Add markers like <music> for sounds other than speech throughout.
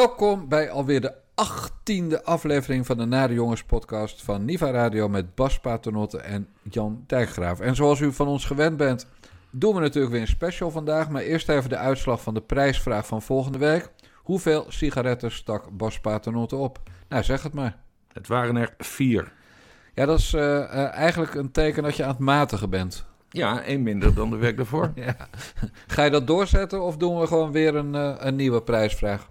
Welkom bij alweer de achttiende aflevering van de Nare Jongens podcast van Niva Radio met Bas Paternotte en Jan Dijkgraaf. En zoals u van ons gewend bent, doen we natuurlijk weer een special vandaag. Maar eerst even de uitslag van de prijsvraag van volgende week. Hoeveel sigaretten stak Bas Paternotte op? Nou, zeg het maar. Het waren er vier. Ja, dat is eh, eh, eigenlijk een teken dat je aan het matigen bent. Ja, één minder dan de week daarvoor. <laughs> Ja. Ga je dat doorzetten of doen we gewoon weer een, eh, een nieuwe prijsvraag?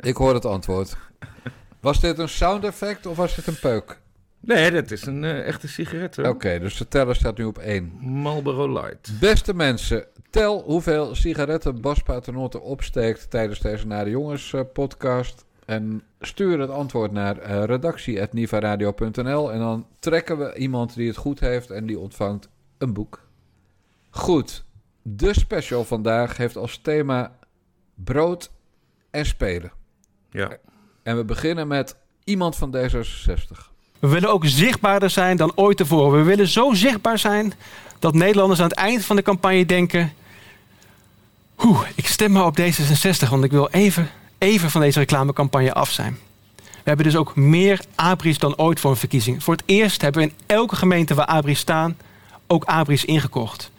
Ik hoor het antwoord. Was dit een sound effect of was dit een peuk? Nee, dat is een eh, echte sigaret. Oké, dus de teller staat nu op één. Marlboro Light. Beste mensen, tel hoeveel sigaretten Bas Paternotte opsteekt tijdens deze Nare Jongens eh, podcast. En stuur het antwoord naar eh redactie.nivaradio.nl en dan trekken we iemand die het goed heeft en die ontvangt een boek. Goed, de special vandaag heeft als thema brood en spelen. Ja. En we beginnen met iemand van D66. We willen ook zichtbaarder zijn dan ooit tevoren. We willen zo zichtbaar zijn dat Nederlanders aan het eind van de campagne denken... Oeh, ik stem maar op D66, want ik wil even, even van deze reclamecampagne af zijn. We hebben dus ook meer abris dan ooit voor een verkiezing. Voor het eerst hebben we in elke gemeente waar abris staan ook abris ingekocht.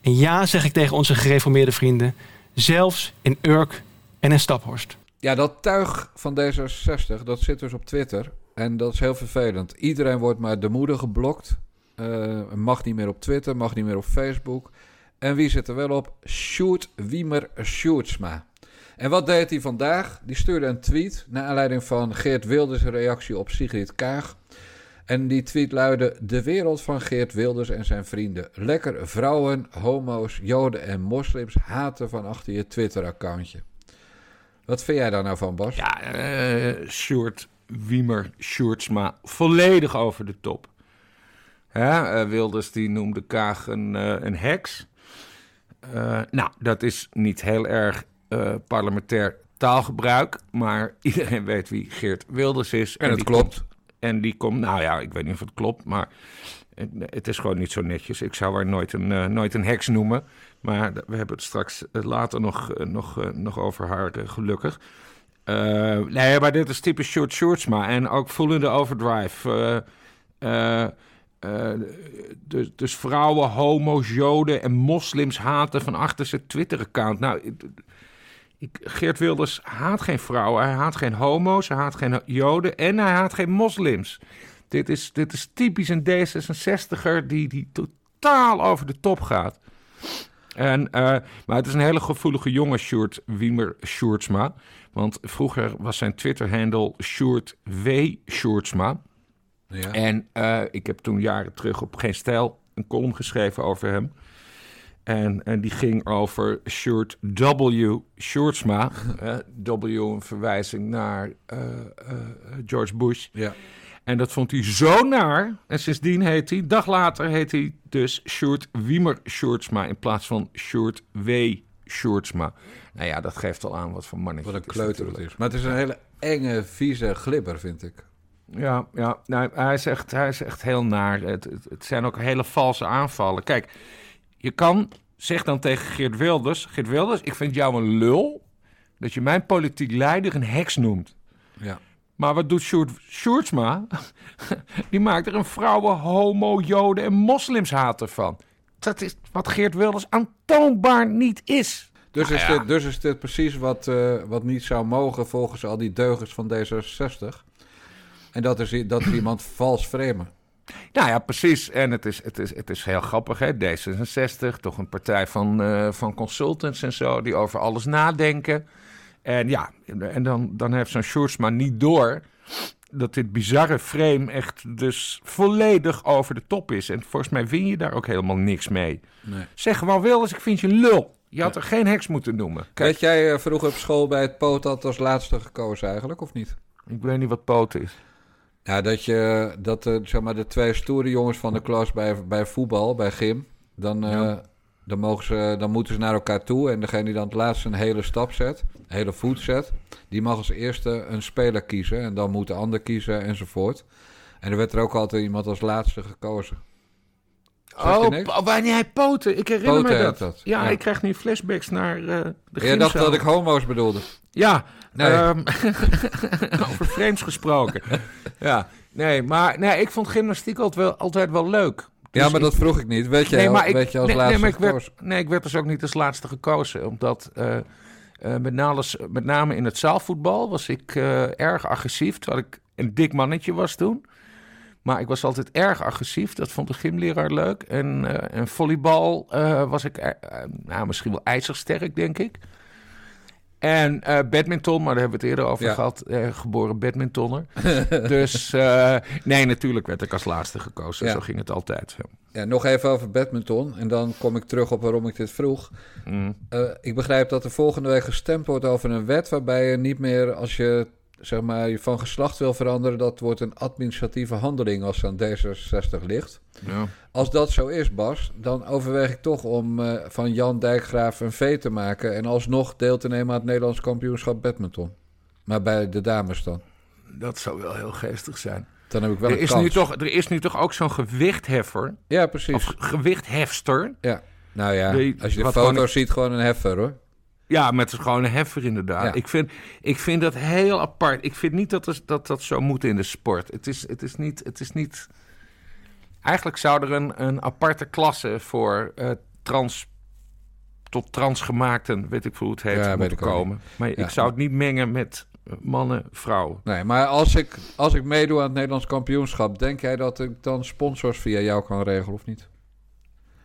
En ja, zeg ik tegen onze gereformeerde vrienden, zelfs in Urk en in Staphorst. Ja, dat tuig van D66, dat zit dus op Twitter. En dat is heel vervelend. Iedereen wordt maar de moeder geblokt. Eh, mag niet meer op Twitter, mag niet meer op Facebook. En wie zit er wel op? Sjoerd Wiemer Sjoerdsma. En wat deed hij vandaag? Die stuurde een tweet naar aanleiding van Geert Wilders' reactie op Sigrid Kaag. En die tweet luidde: De wereld van Geert Wilders en zijn vrienden. Lekker vrouwen, homo's, joden en moslims haten van achter je Twitter-accountje. Wat vind jij daar nou van, Bas? Ja, eh Sjoerd Wiemer Sjoerdsma volledig over de top. Hè, eh, Wilders die noemde Kaag een, eh, een heks. Nou, dat is niet heel erg parlementair taalgebruik. Maar <laughs> iedereen weet wie Geert Wilders is. En het klopt. komt- en die komt, nou ja, ik weet niet of het klopt, maar het, het is gewoon niet zo netjes. Ik zou haar nooit een, nooit een heks noemen. Maar we hebben het straks eh, later nog, eh, nog, eh, nog over haar, gelukkig. Nee, maar dit is typisch Short Shortsma. En ook voelende overdrive. Eh, dus, dus vrouwen, homo's, joden en moslims haten van achter zijn Twitter-account. Nou, Geert Wilders haat geen vrouwen, hij haat geen homo's, hij haat geen joden en hij haat geen moslims. Dit is, dit is typisch een D66er die, die totaal over de top gaat. En, eh, maar het is een hele gevoelige jongen, Sjoerd Wiemer Sjoerdsma. Want vroeger was zijn Twitter-handle Sjoerd W. Sjoerdsma. Ja. En eh, ik heb toen jaren terug op Geen Stijl een column geschreven over hem. En, en die ging over Sjoerd W. Sjoerdsma. <laughs> Eh, w een verwijzing naar George Bush. ja. En dat vond hij zo naar. En sindsdien heet hij, dag later heet hij dus Sjoerd Wiemer Sjoerdsma... in plaats van Sjoerd W. Sjoerdsma. Nou ja, dat geeft al aan wat voor mannetje Wat een kleuter het is. Maar het is een hele enge, vieze glibber, vind ik. Ja, ja nou, hij, is echt, hij is echt heel naar. Het, het, het zijn ook hele valse aanvallen. Kijk, je kan, zeg dan tegen Geert Wilders... Geert Wilders, ik vind jou een lul... dat je mijn politiek leider een heks noemt. Ja. Maar wat doet Sjoerd Sjoerdsma? <laughs> Die maakt er een vrouwen, homo, joden en moslimshater van. Dat is wat Geert Wilders aantoonbaar niet is. Dus, Nou is ja. dit, dus is dit precies wat, eh, wat niet zou mogen volgens al die deugers van D66. En dat is, dat is iemand <clears throat> vals framen. Nou ja, precies. En het is, het is, het is heel grappig, hè? D66, toch een partij van, eh, van consultants en zo, die over alles nadenken. En ja, en dan, dan heeft zo'n Sjoerdsma niet door dat dit bizarre frame echt dus volledig over de top is. En volgens mij win je daar ook helemaal niks mee. Nee. Zeg gewoon Wilders, ik vind je lul. Je had er geen heks moeten noemen. Kijk, Weet jij eh, vroeger op school bij het poot als laatste gekozen eigenlijk, of niet? ik weet niet wat poten is. Ja, dat, je, dat eh, zeg maar, de twee stoere jongens van de klas bij, bij voetbal, bij gym... Dan, eh. Dan, mogen ze, dan moeten ze naar elkaar toe. En degene die dan het laatste een hele stap zet, een hele voet zet... die mag als eerste een speler kiezen. En dan moet de ander kiezen enzovoort. En er werd er ook altijd iemand als laatste gekozen. Oh, waar nee, poten. Ik herinner Poten me dat. dat, Ja, ja. ik krijg nu flashbacks naar eh, de Je dacht dat ik homo's bedoelde. Ja, Nee. ehm, <laughs> over frames gesproken. <laughs> ja, nee, maar nee, ik vond gymnastiek altijd wel, altijd wel leuk. Ja, Dus maar ik- dat vroeg ik niet. Weet je, nee, maar ik, weet je als nee, nee, laatste maar ik werd, nee, ik werd dus ook niet als laatste gekozen. Omdat eh, eh, met, name, met name in het zaalvoetbal was ik eh, erg agressief. Terwijl ik een dik mannetje was toen. Maar ik was altijd erg agressief. Dat vond de gymleraar leuk. En, en volleybal was ik nou, misschien wel ijzersterk, denk ik. En eh, badminton, maar daar hebben we het eerder over Ja. gehad. eh, geboren badmintonner. <laughs> dus eh, nee, natuurlijk werd ik als laatste gekozen. Ja. Zo ging het altijd. Ja. Nog even over badminton. En dan kom ik terug op waarom ik dit vroeg. Mm. Ik begrijp dat er volgende week gestemd wordt over een wet waarbij je niet meer, als je zeg maar, je van geslacht wil veranderen, dat wordt een administratieve handeling als het aan D66 ligt. Ja. Als dat zo is, Bas, dan overweeg ik toch om eh, van Jan Dijkgraaf een V te maken en alsnog deel te nemen aan het Nederlands kampioenschap badminton. Maar bij de dames dan. Dat zou wel heel geestig zijn. Dan heb ik wel Er een is, kans. nu toch, er is nu toch ook zo'n gewichtheffer, Ja, precies. of gewichthefster. Ja. Nou ja, Die- als je de foto ziet, gewoon een heffer hoor. Ja, met een heffer inderdaad. Ja. Ik, vind, ik vind dat heel apart. Ik vind niet dat er- dat, dat zo moet in de sport. Het is, het is, niet, het is niet... Eigenlijk zou er een, een aparte klasse voor eh, trans... tot transgemaakten, weet ik veel hoe het heet, Ja, moeten ook komen. Maar Ja. ik zou het niet mengen met mannen, vrouwen. Nee, maar als ik, als ik meedoe aan het Nederlands kampioenschap, denk jij dat ik dan sponsors via jou kan regelen of niet?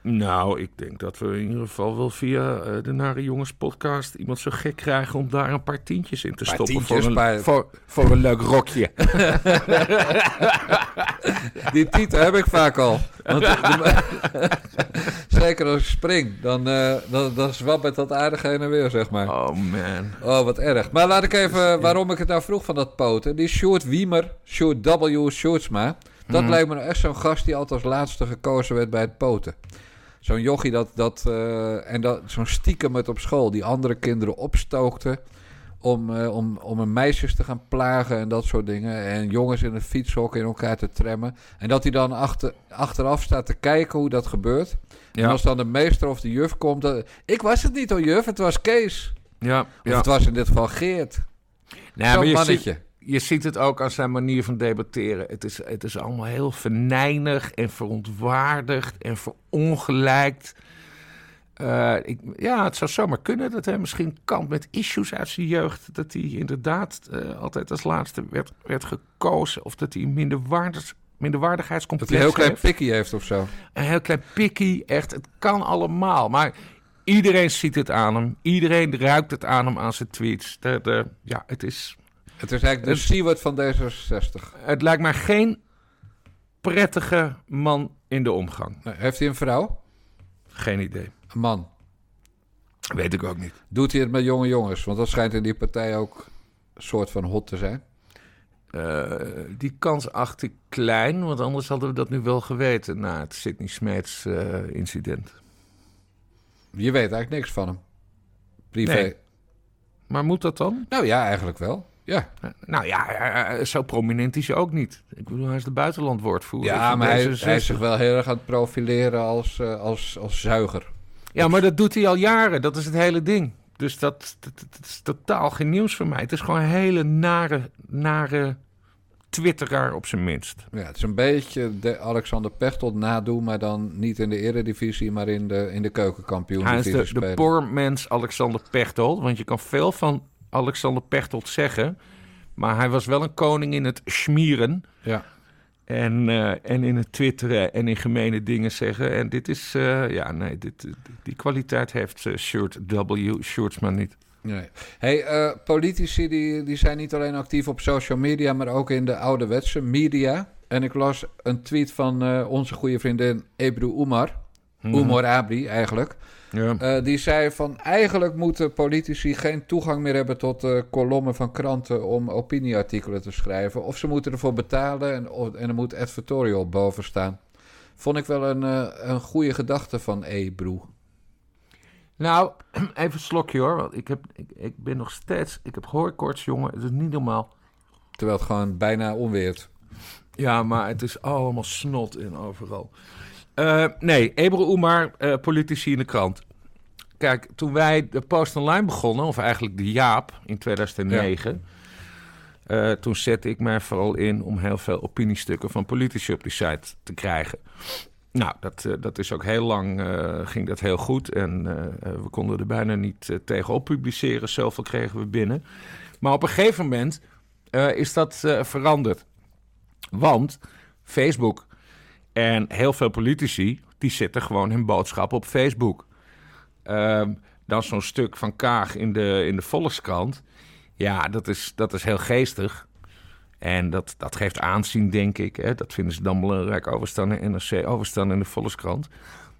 Nou, ik denk dat we in ieder geval wel via eh, de Nare Jongens podcast iemand zo gek krijgen om daar een paar tientjes in te Paar stoppen tientjes, voor, een, paar- voor, voor een leuk rokje. <laughs> Die titel heb ik vaak al. Want de- <laughs> zeker als ik spring, dan, eh dan, dan zwabbert dat aardig heen en weer, zeg maar. Oh man. Oh, wat erg. Maar laat ik even, waarom ik het nou vroeg van dat poten. Die Sjoerd Wiemer, Sjoerd W. Sjoerdsma. Dat Mhm. lijkt me nou echt zo'n gast die altijd als laatste gekozen werd bij het poten. Zo'n jochie dat, dat, eh, en dat, zo'n stiekem met op school die andere kinderen opstookte. Om, eh, om, om een meisjes te gaan plagen en dat soort dingen. En jongens in een fietshok in elkaar te tremmen. En dat hij dan achter, achteraf staat te kijken hoe dat gebeurt. En Ja, als dan de meester of de juf komt. dan- ik was het niet hoor, juf, het was Kees. ja, Of ja. het was in dit geval Geert. Nee, Zo'n maar je mannetje. ziet, je ziet het ook aan zijn manier van debatteren. Het is, het is allemaal heel venijnig en verontwaardigd en verongelijkt. Eh, ik, ja, het zou zomaar kunnen dat hij misschien kant met issues uit zijn jeugd... dat hij inderdaad eh, altijd als laatste werd, werd gekozen... of dat hij een minderwaardigs, Dat minderwaardigheidscomplex hij een heel klein pikkie heeft of zo. Een heel klein pikkie, echt. Het kan allemaal. Maar iedereen ziet het aan hem. Iedereen ruikt het aan hem aan zijn tweets. De, de, ja, het is... Het is eigenlijk de Stewart van D66. Het lijkt mij geen prettige man in de omgang. Nee, Heeft hij een vrouw? Geen idee. Een man. Weet ik ook niet. Doet hij het met jonge jongens? Want dat schijnt in die partij ook een soort van hot te zijn. Eh, die kans acht ik klein, want anders hadden we dat nu wel geweten na het Sidney Smeets eh, incident. Je weet eigenlijk niks van hem. Privé. Nee. Maar moet dat dan? Nou ja, eigenlijk wel. Ja, Eh, Nou ja, eh, eh, zo prominent is hij ook niet. Ik bedoel, hij is de buitenlandwoordvoerder. ja maar hij, D66. hij is zich wel heel erg aan het profileren als, als, als zuiger. Ja, maar dat doet hij al jaren. Dat is het hele ding. Dus dat, dat, dat is totaal geen nieuws voor mij. Het is gewoon een hele nare, nare twitteraar op zijn minst. Ja, het is een beetje de Alexander Pechtold nadoen, maar dan niet in de eredivisie, maar in de, in de keukenkampioen. Hij is de, de poormens Alexander Pechtold. Want je kan veel van Alexander Pechtold zeggen. Maar hij was wel een koning in het schmieren. Ja. En, eh, en in het twitteren en in gemene dingen zeggen. En dit is, eh, ja, nee, dit, die kwaliteit heeft uh, Shirt W. Shirtsman niet. Nee. Hey, eh, politici die, die zijn niet alleen actief op social media, maar ook in de ouderwetse media. En ik las een tweet van eh, onze goede vriendin Ebru Umar. Umar Abri eigenlijk. Ja. Eh, die zei van eigenlijk moeten politici geen toegang meer hebben tot kolommen van kranten om opinieartikelen te schrijven. Of ze moeten ervoor betalen en, of- en er moet advertorial boven staan. Vond ik wel een, eh, een goede gedachte van Ebru. Nou, <clears throat> even een slokje hoor. Want ik, heb, ik, ik ben nog steeds. Ik heb hooikoorts, jongen. Het is niet normaal. Terwijl het gewoon bijna onweert. Ja, maar het is allemaal snot in overal. Uh, nee, Ebru Umar, uh, politici in de krant. Kijk, toen wij de Post Online begonnen, of eigenlijk de Jaap in 2009... Ja. Uh, toen zette ik mij vooral in om heel veel opiniestukken van politici op die site te krijgen. Nou, dat, dat is ook heel lang, ging dat heel goed. En we konden er bijna niet tegenop publiceren. Zoveel kregen we binnen. Maar op een gegeven moment is dat veranderd. Want Facebook en heel veel politici, die zetten gewoon hun boodschap op Facebook. Uh, dan zo'n stuk van Kaag in de, in de Volkskrant. Ja, dat is, dat is heel geestig. En dat, dat geeft aanzien, denk ik. Hè. Dat vinden ze dan belangrijk, overstaan in NRC, overstaan in de Volkskrant.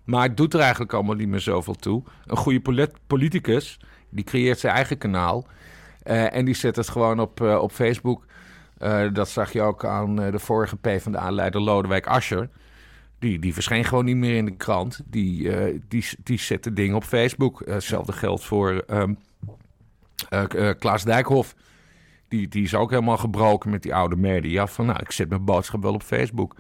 Maar het doet er eigenlijk allemaal niet meer zoveel toe. Een goede politicus, die creëert zijn eigen kanaal. Uh, en die zet het gewoon op, uh, op Facebook. Uh, dat zag je ook aan de vorige PvdA-leider Lodewijk Asscher. Die, die verscheen gewoon niet meer in de krant. Die, uh, die, die zette dingen op Facebook. Uh, hetzelfde geldt voor um, uh, Klaas Dijkhoff. Die, die is ook helemaal gebroken met die oude media. Van nou, ik zet mijn boodschap wel op Facebook.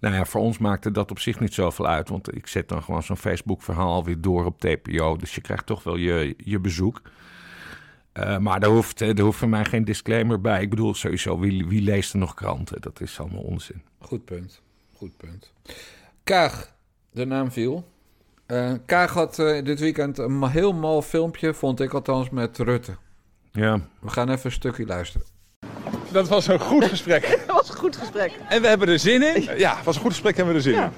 Nou ja, voor ons maakte dat op zich niet zoveel uit. Want ik zet dan gewoon zo'n Facebook-verhaal weer door op TPO. Dus je krijgt toch wel je, je bezoek. Maar daar hoeft, er hoeft voor mij geen disclaimer bij. Ik bedoel, sowieso, wie, wie leest er nog kranten? Dat is allemaal onzin. Goed punt. Goed punt. Kaag, de naam viel. Uh, Kaag had uh, dit weekend een heel mal filmpje, vond ik althans, met Rutte. Ja. We gaan even een stukje luisteren. Dat was een goed gesprek. <laughs> dat was een goed gesprek. En we hebben er zin in. Ja, het was een goed gesprek en we hebben er zin ja.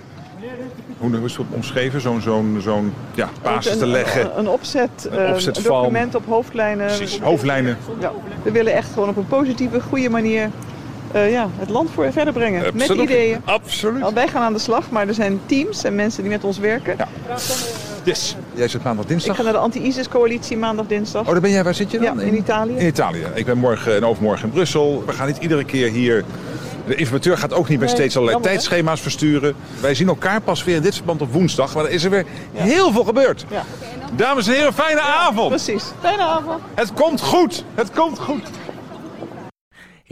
in. Hoe is het omschreven, zo'n zo'n zo'n ja, basis een, te leggen? Een, een opzet, een, opzet een document op hoofdlijnen. Precies, hoofdlijnen. Ja. We willen echt gewoon op een positieve, goede manier uh, ja, het land voor verder brengen. Absoluut. Met ideeën. Absoluut. Want wij gaan aan de slag, maar er zijn teams en mensen die met ons werken. Ja. Yes. Jij zit maandag dinsdag? Ik ga naar de anti-ISIS-coalitie maandag dinsdag. Oh, daar ben jij. Waar zit je dan? Ja, in Italië. In Italië. Ik ben morgen en overmorgen in Brussel. We gaan niet iedere keer hier... De informateur gaat ook niet meer nee, steeds allerlei jammer, tijdschema's hè? versturen. Wij zien elkaar pas weer in dit verband op woensdag. Maar er is er weer ja. heel veel gebeurd. Ja. Dames en heren, fijne ja, avond. Precies. Fijne avond. Het komt goed. Het komt goed.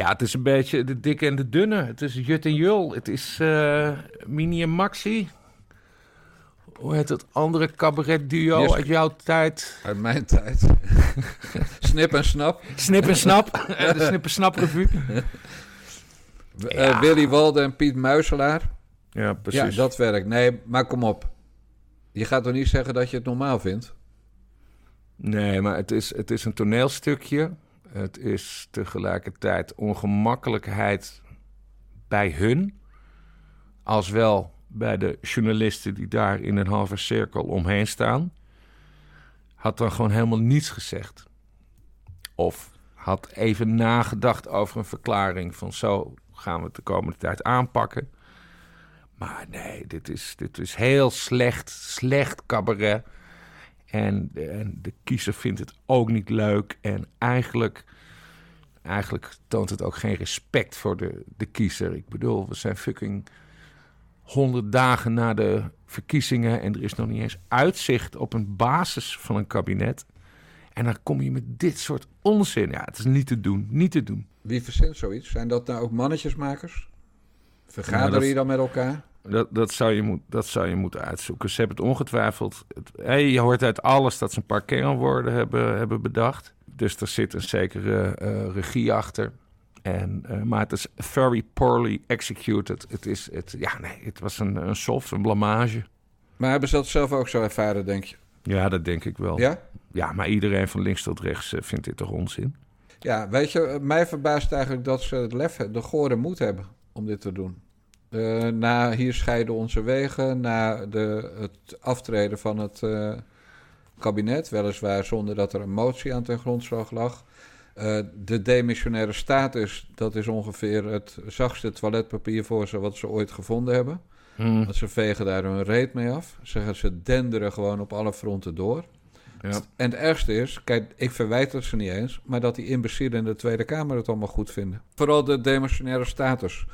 Ja, het is een beetje de dikke en de dunne. Het is Jut en Jul. Het is uh, Mini en Maxi. Hoe heet het andere cabaret duo yes. uit jouw tijd? Uit mijn tijd. <laughs> snip en Snap. Snip en Snap. <laughs> de Snip en Snap revue. Ja. Uh, Willy Walde en Piet Muiselaar. Ja, precies. Ja, dat werkt. Nee, maar kom op. Je gaat toch niet zeggen dat je het normaal vindt? Nee, maar het is, het is een toneelstukje. Het is tegelijkertijd ongemakkelijkheid bij hun, als wel bij de journalisten die daar in een halve cirkel omheen staan. Had dan gewoon helemaal niets gezegd. Of had even nagedacht over een verklaring van zo gaan we het de komende tijd aanpakken. Maar nee, dit is, dit is heel slecht, slecht cabaret. En, en, de kiezer vindt het ook niet leuk. En eigenlijk, eigenlijk toont het ook geen respect voor de, de kiezer. Ik bedoel, we zijn fucking honderd dagen na de verkiezingen. En er is nog niet eens uitzicht op een basis van een kabinet. En dan kom je met dit soort onzin. Ja, het is niet te doen, niet te doen. Wie verzint zoiets? Zijn dat nou ook mannetjesmakers? Vergaderen ja, dat... je dan met elkaar? Dat, dat, zou je moet, dat zou je moeten uitzoeken. Ze hebben het ongetwijfeld. Het, hey, je hoort uit alles dat ze een paar kernwoorden hebben, hebben bedacht. Dus er zit een zekere uh, regie achter. En, uh, maar het is very poorly executed. Het, is, het, ja, nee, het was een, een soft, een blamage. Maar hebben ze dat zelf ook zo ervaren, denk je? Ja, dat denk ik wel. Ja? Ja, maar iedereen van links tot rechts uh, vindt dit toch onzin? Ja, weet je, mij verbaast eigenlijk dat ze het lef, de gore moed hebben om dit te doen. Uh, na hier scheiden onze wegen, na de, het aftreden van het uh, kabinet, weliswaar zonder dat er een motie aan ten grondslag lag. Uh, de demissionaire status, dat is ongeveer het zachtste toiletpapier voor ze wat ze ooit gevonden hebben. Hmm. Want ze vegen daar hun reet mee af. Zeggen ze denderen gewoon op alle fronten door. Ja. En het ergste is, kijk, ik verwijt het ze niet eens, maar dat die imbecielen in de Tweede Kamer het allemaal goed vinden. Vooral de demissionaire status.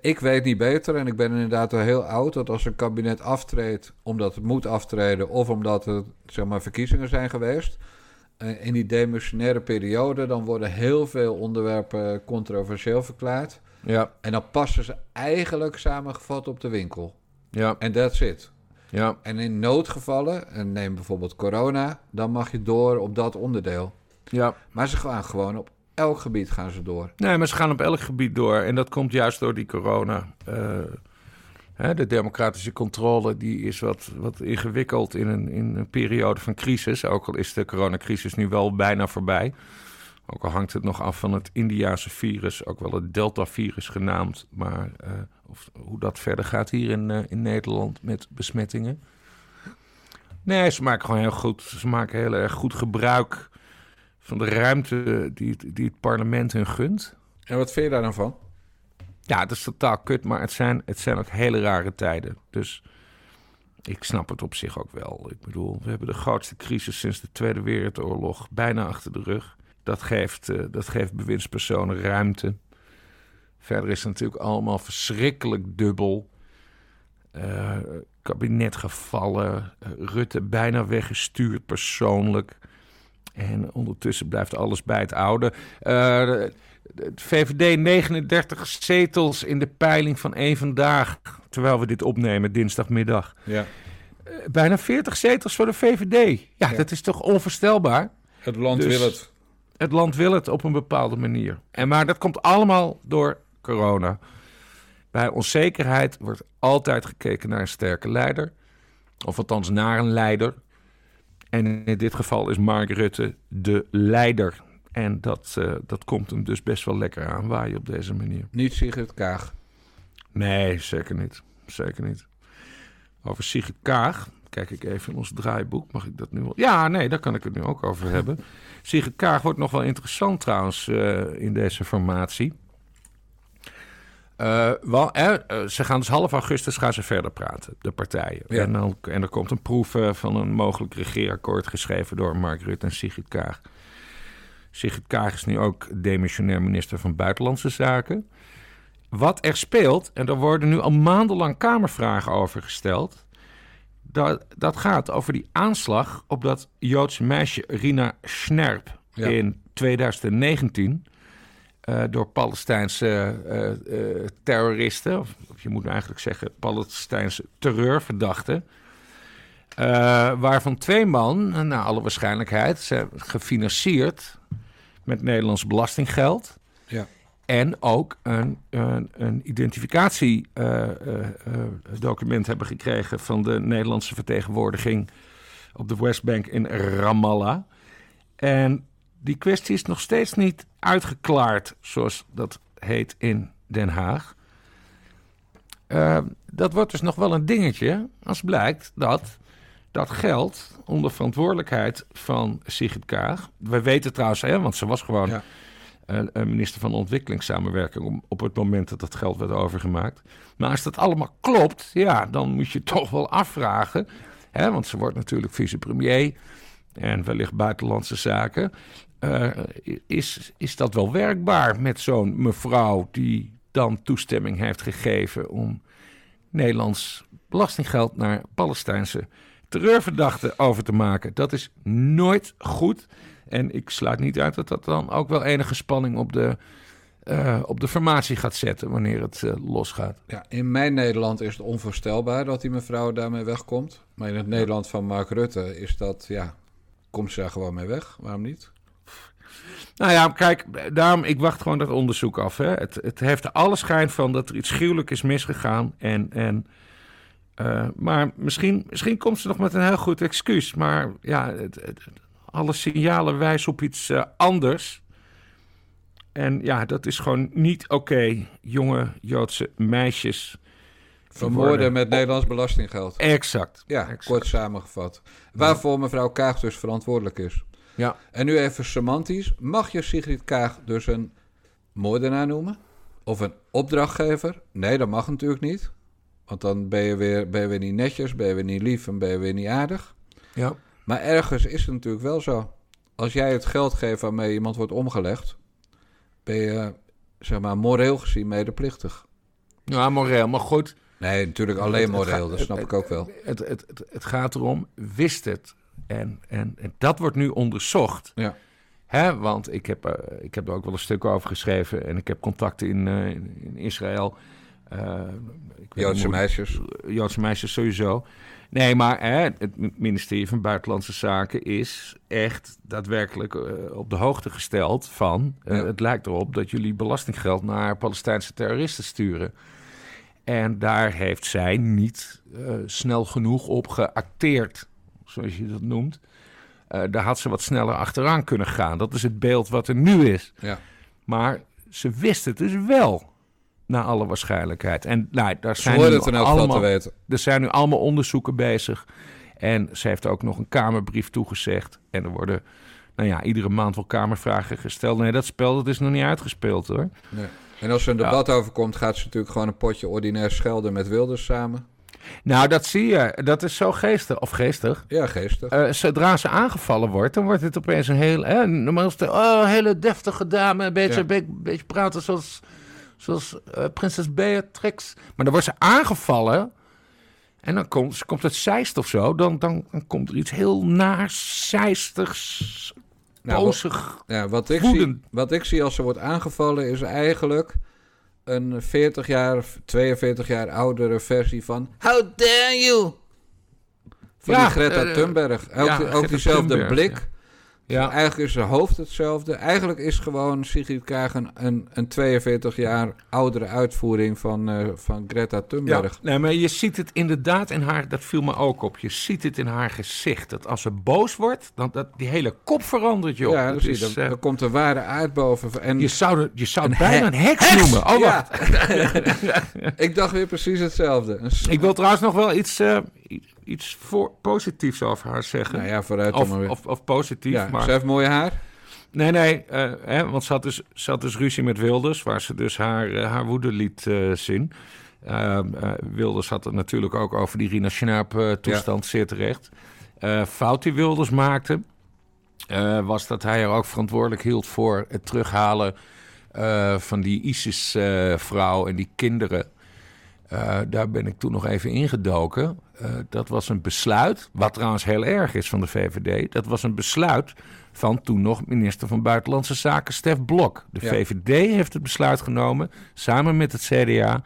Ik weet niet beter en ik ben inderdaad al heel oud dat als een kabinet aftreedt omdat het moet aftreden of omdat er zeg maar, verkiezingen zijn geweest, in die demissionaire periode, dan worden heel veel onderwerpen controversieel verklaard. Ja, En dan passen ze eigenlijk samengevat op de winkel. ja, En that's it. ja. En in noodgevallen, en neem bijvoorbeeld corona, dan mag je door op dat onderdeel. ja. Maar ze gaan gewoon op elk gebied gaan ze door. Nee, maar ze gaan op elk gebied door. En dat komt juist door die corona. Eh, hè, de democratische controle die is wat, wat ingewikkeld in een, in een periode van crisis. Ook al is de coronacrisis nu wel bijna voorbij. Ook al hangt het nog af van het Indiase virus, ook wel het Delta-virus genaamd. Maar eh, of, hoe dat verder gaat hier in, eh, in Nederland met besmettingen. Nee, ze maken gewoon heel goed. Ze maken heel erg goed gebruik van de ruimte die, het- die het parlement hun gunt. En wat vind je daar dan van? Ja, het is totaal kut, maar het zijn, het zijn ook hele rare tijden. Dus ik snap het op zich ook wel. Ik bedoel, we hebben de grootste crisis sinds de Tweede Wereldoorlog bijna achter de rug. Dat geeft, eh, dat geeft bewindspersonen ruimte. Verder is het natuurlijk allemaal verschrikkelijk dubbel. Eh, kabinet gevallen, eh, Rutte bijna weggestuurd persoonlijk. En ondertussen blijft alles bij het oude. De- de VVD 39 zetels in de peiling van één vandaag. Terwijl we dit opnemen dinsdagmiddag. Ja. Eh, bijna 40 zetels voor de VVD. Ja, Ja. dat is toch onvoorstelbaar? Het land Dus- wil het. Het land wil het op een bepaalde manier. En maar dat komt allemaal door corona. Bij onzekerheid wordt altijd gekeken naar een sterke leider. Of althans naar een leider. En in dit geval is Mark Rutte de leider. En dat, eh, dat komt hem dus best wel lekker aan waaien op deze manier. Niet Sigrid Kaag. Nee, zeker niet. Zeker niet. Over Sigrid Kaag, kijk ik even in ons draaiboek. Mag ik dat nu wel? Ja, nee, daar kan ik het nu ook over hebben. Sigrid Kaag wordt nog wel interessant trouwens eh, in deze formatie. Eh, wel, eh, ze gaan dus half augustus gaan ze verder praten, de partijen. Ja. En, dan, en er komt een proef van een mogelijk regeerakkoord geschreven door Mark Rutte en Sigrid Kaag. Sigrid Kaag is nu ook demissionair minister van Buitenlandse Zaken. Wat er speelt, en daar worden nu al maandenlang Kamervragen over gesteld. Dat, dat gaat over die aanslag op dat Joodse meisje Rina Snerp Ja. in 2019. Eh, door Palestijnse eh, eh, terroristen, of, of je moet nou eigenlijk zeggen Palestijnse terreurverdachten. waarvan twee man, naar alle waarschijnlijkheid, zijn gefinancierd met Nederlands belastinggeld. Ja. En ook een, een, een identificatiedocument hebben gekregen van de Nederlandse vertegenwoordiging op de Westbank in Ramallah. En die kwestie is nog steeds niet uitgeklaard, zoals dat heet in Den Haag. Eh, dat wordt dus nog wel een dingetje als blijkt dat dat geld onder verantwoordelijkheid van Sigrid Kaag. We weten trouwens, hè, want ze was gewoon Ja. eh, eh, minister van Ontwikkelingssamenwerking om- op het moment dat dat geld werd overgemaakt. Maar als dat allemaal klopt, ja, dan moet je <laughs> toch wel afvragen. Hè, want ze wordt natuurlijk vicepremier en wellicht buitenlandse zaken. Eh, is, is dat wel werkbaar met zo'n mevrouw die dan toestemming heeft gegeven om Nederlands belastinggeld naar Palestijnse terreurverdachten over te maken? Dat is nooit goed. En ik sluit niet uit dat dat dan ook wel enige spanning op de, eh, op de formatie gaat zetten wanneer het eh, losgaat. Ja, in mijn Nederland is het onvoorstelbaar dat die mevrouw daarmee wegkomt. Maar in het Nederland van Mark Rutte is dat, ja, komt ze daar gewoon mee weg? Waarom niet? Nou ja, kijk, daarom, ik wacht gewoon dat onderzoek af. Hè. Het, het heeft er alle schijn van dat er iets gruwelijk is misgegaan. En, en, eh, maar misschien, misschien komt ze nog met een heel goed excuus. Maar ja, het, het- alle signalen wijzen op iets eh, anders. En ja, dat is gewoon niet oké. Jonge Joodse meisjes. Vermoorden met Nederlands belastinggeld. Exact. Ja, exact. kort samengevat. Waarvoor mevrouw Kaag dus verantwoordelijk is. Ja. En nu even semantisch. Mag je Sigrid Kaag dus een moordenaar noemen? Of een opdrachtgever? Nee, dat mag natuurlijk niet. Want dan ben je weer, ben je weer niet netjes, ben je weer niet lief en ben je weer niet aardig. Ja. Maar ergens is het natuurlijk wel zo. Als jij het geld geeft waarmee iemand wordt omgelegd, ben je, zeg maar, moreel gezien medeplichtig. Ja, moreel. Maar goed, Nee, natuurlijk alleen moreel, dat snap het- ik ook wel. Het, het, het, het gaat erom, wist het. En, en, en dat wordt nu onderzocht. Ja. Hè, want ik heb, eh, ik heb er ook wel een stuk over geschreven en ik heb contacten in, eh, in, Israël. Eh, ik Joodse hoe- meisjes. Joodse meisjes sowieso. Nee, maar hè, het ministerie van Buitenlandse Zaken is echt daadwerkelijk op de hoogte gesteld van... Ja. het lijkt erop dat jullie belastinggeld naar Palestijnse terroristen sturen. En daar heeft zij niet snel genoeg op geacteerd, zoals je dat noemt. Eh, daar had ze wat sneller achteraan kunnen gaan. Dat is het beeld wat er nu is. Ja. Maar ze wist het dus wel, naar alle waarschijnlijkheid. En nou, daar Ze zijn nu het te allemaal, weten. er zijn nu allemaal onderzoeken bezig. En ze heeft ook nog een Kamerbrief toegezegd. En er worden, nou ja, iedere maand wel Kamervragen gesteld. Nee, dat spel dat is nog niet uitgespeeld hoor. Nee. En als er een debat over komt, gaat ze natuurlijk gewoon een potje ordinair schelden met Wilders samen. Nou, dat zie je. Dat is zo geestig. Of geestig. Ja, geestig. Eh, zodra ze aangevallen wordt, dan wordt het opeens een heel... Hè, normaal is het, oh, hele deftige dame. Een beetje, Ja. be- beetje praten zoals, zoals eh, prinses Beatrix. Maar dan wordt ze aangevallen... En dan komt, ze komt het zeist of zo. Dan, dan, dan komt er iets heel naars, zeistigs, Nou, bozig. Ja, wat, ik zie, wat ik zie als ze wordt aangevallen is eigenlijk een 40 jaar, 42 jaar oudere versie van How dare you! Van Ja, die Greta eh, Thunberg. Ook, ja, die- ook Greta diezelfde Thunberg, blik. Ja. Eigenlijk is haar hoofd hetzelfde. Eigenlijk is gewoon Sigrid Kaag een, een, een 42 jaar oudere uitvoering van, eh, van Greta Ja, Thunberg. nee, maar je ziet het inderdaad in haar, dat viel me ook op. Je ziet het in haar gezicht. Dat als ze boos wordt, dan dat die hele kop verandert, joh. Ja, Dat is, Dan- eh, dan komt de ware aard boven. En je zou, het- je zou Een bijna een heks, noemen. Oh, Ja. wacht. <laughs> ik dacht weer precies hetzelfde. Ik wil trouwens nog wel iets, eh, iets voor, positiefs over haar zeggen. nou ja, vooruit of, maar weer. of, of positief, ja, maar... Ze heeft mooi haar. Nee, nee, eh, hè, want ze had, dus, ze had dus ruzie met Wilders, waar ze dus haar, eh, haar woede liet eh, zien. Eh, eh, Wilders had het natuurlijk ook over die Rina Schnaap toestand, zeer terecht. Fout die Wilders maakte, was dat hij er ook verantwoordelijk hield voor het terughalen van die ISIS-vrouw en die kinderen. Daar ben ik toen nog even ingedoken. Eh, dat was een besluit, wat trouwens heel erg is van de VVD. Dat was een besluit van toen nog minister van Buitenlandse Zaken Stef Blok. De Ja. VVD heeft het besluit genomen, samen met het CDA,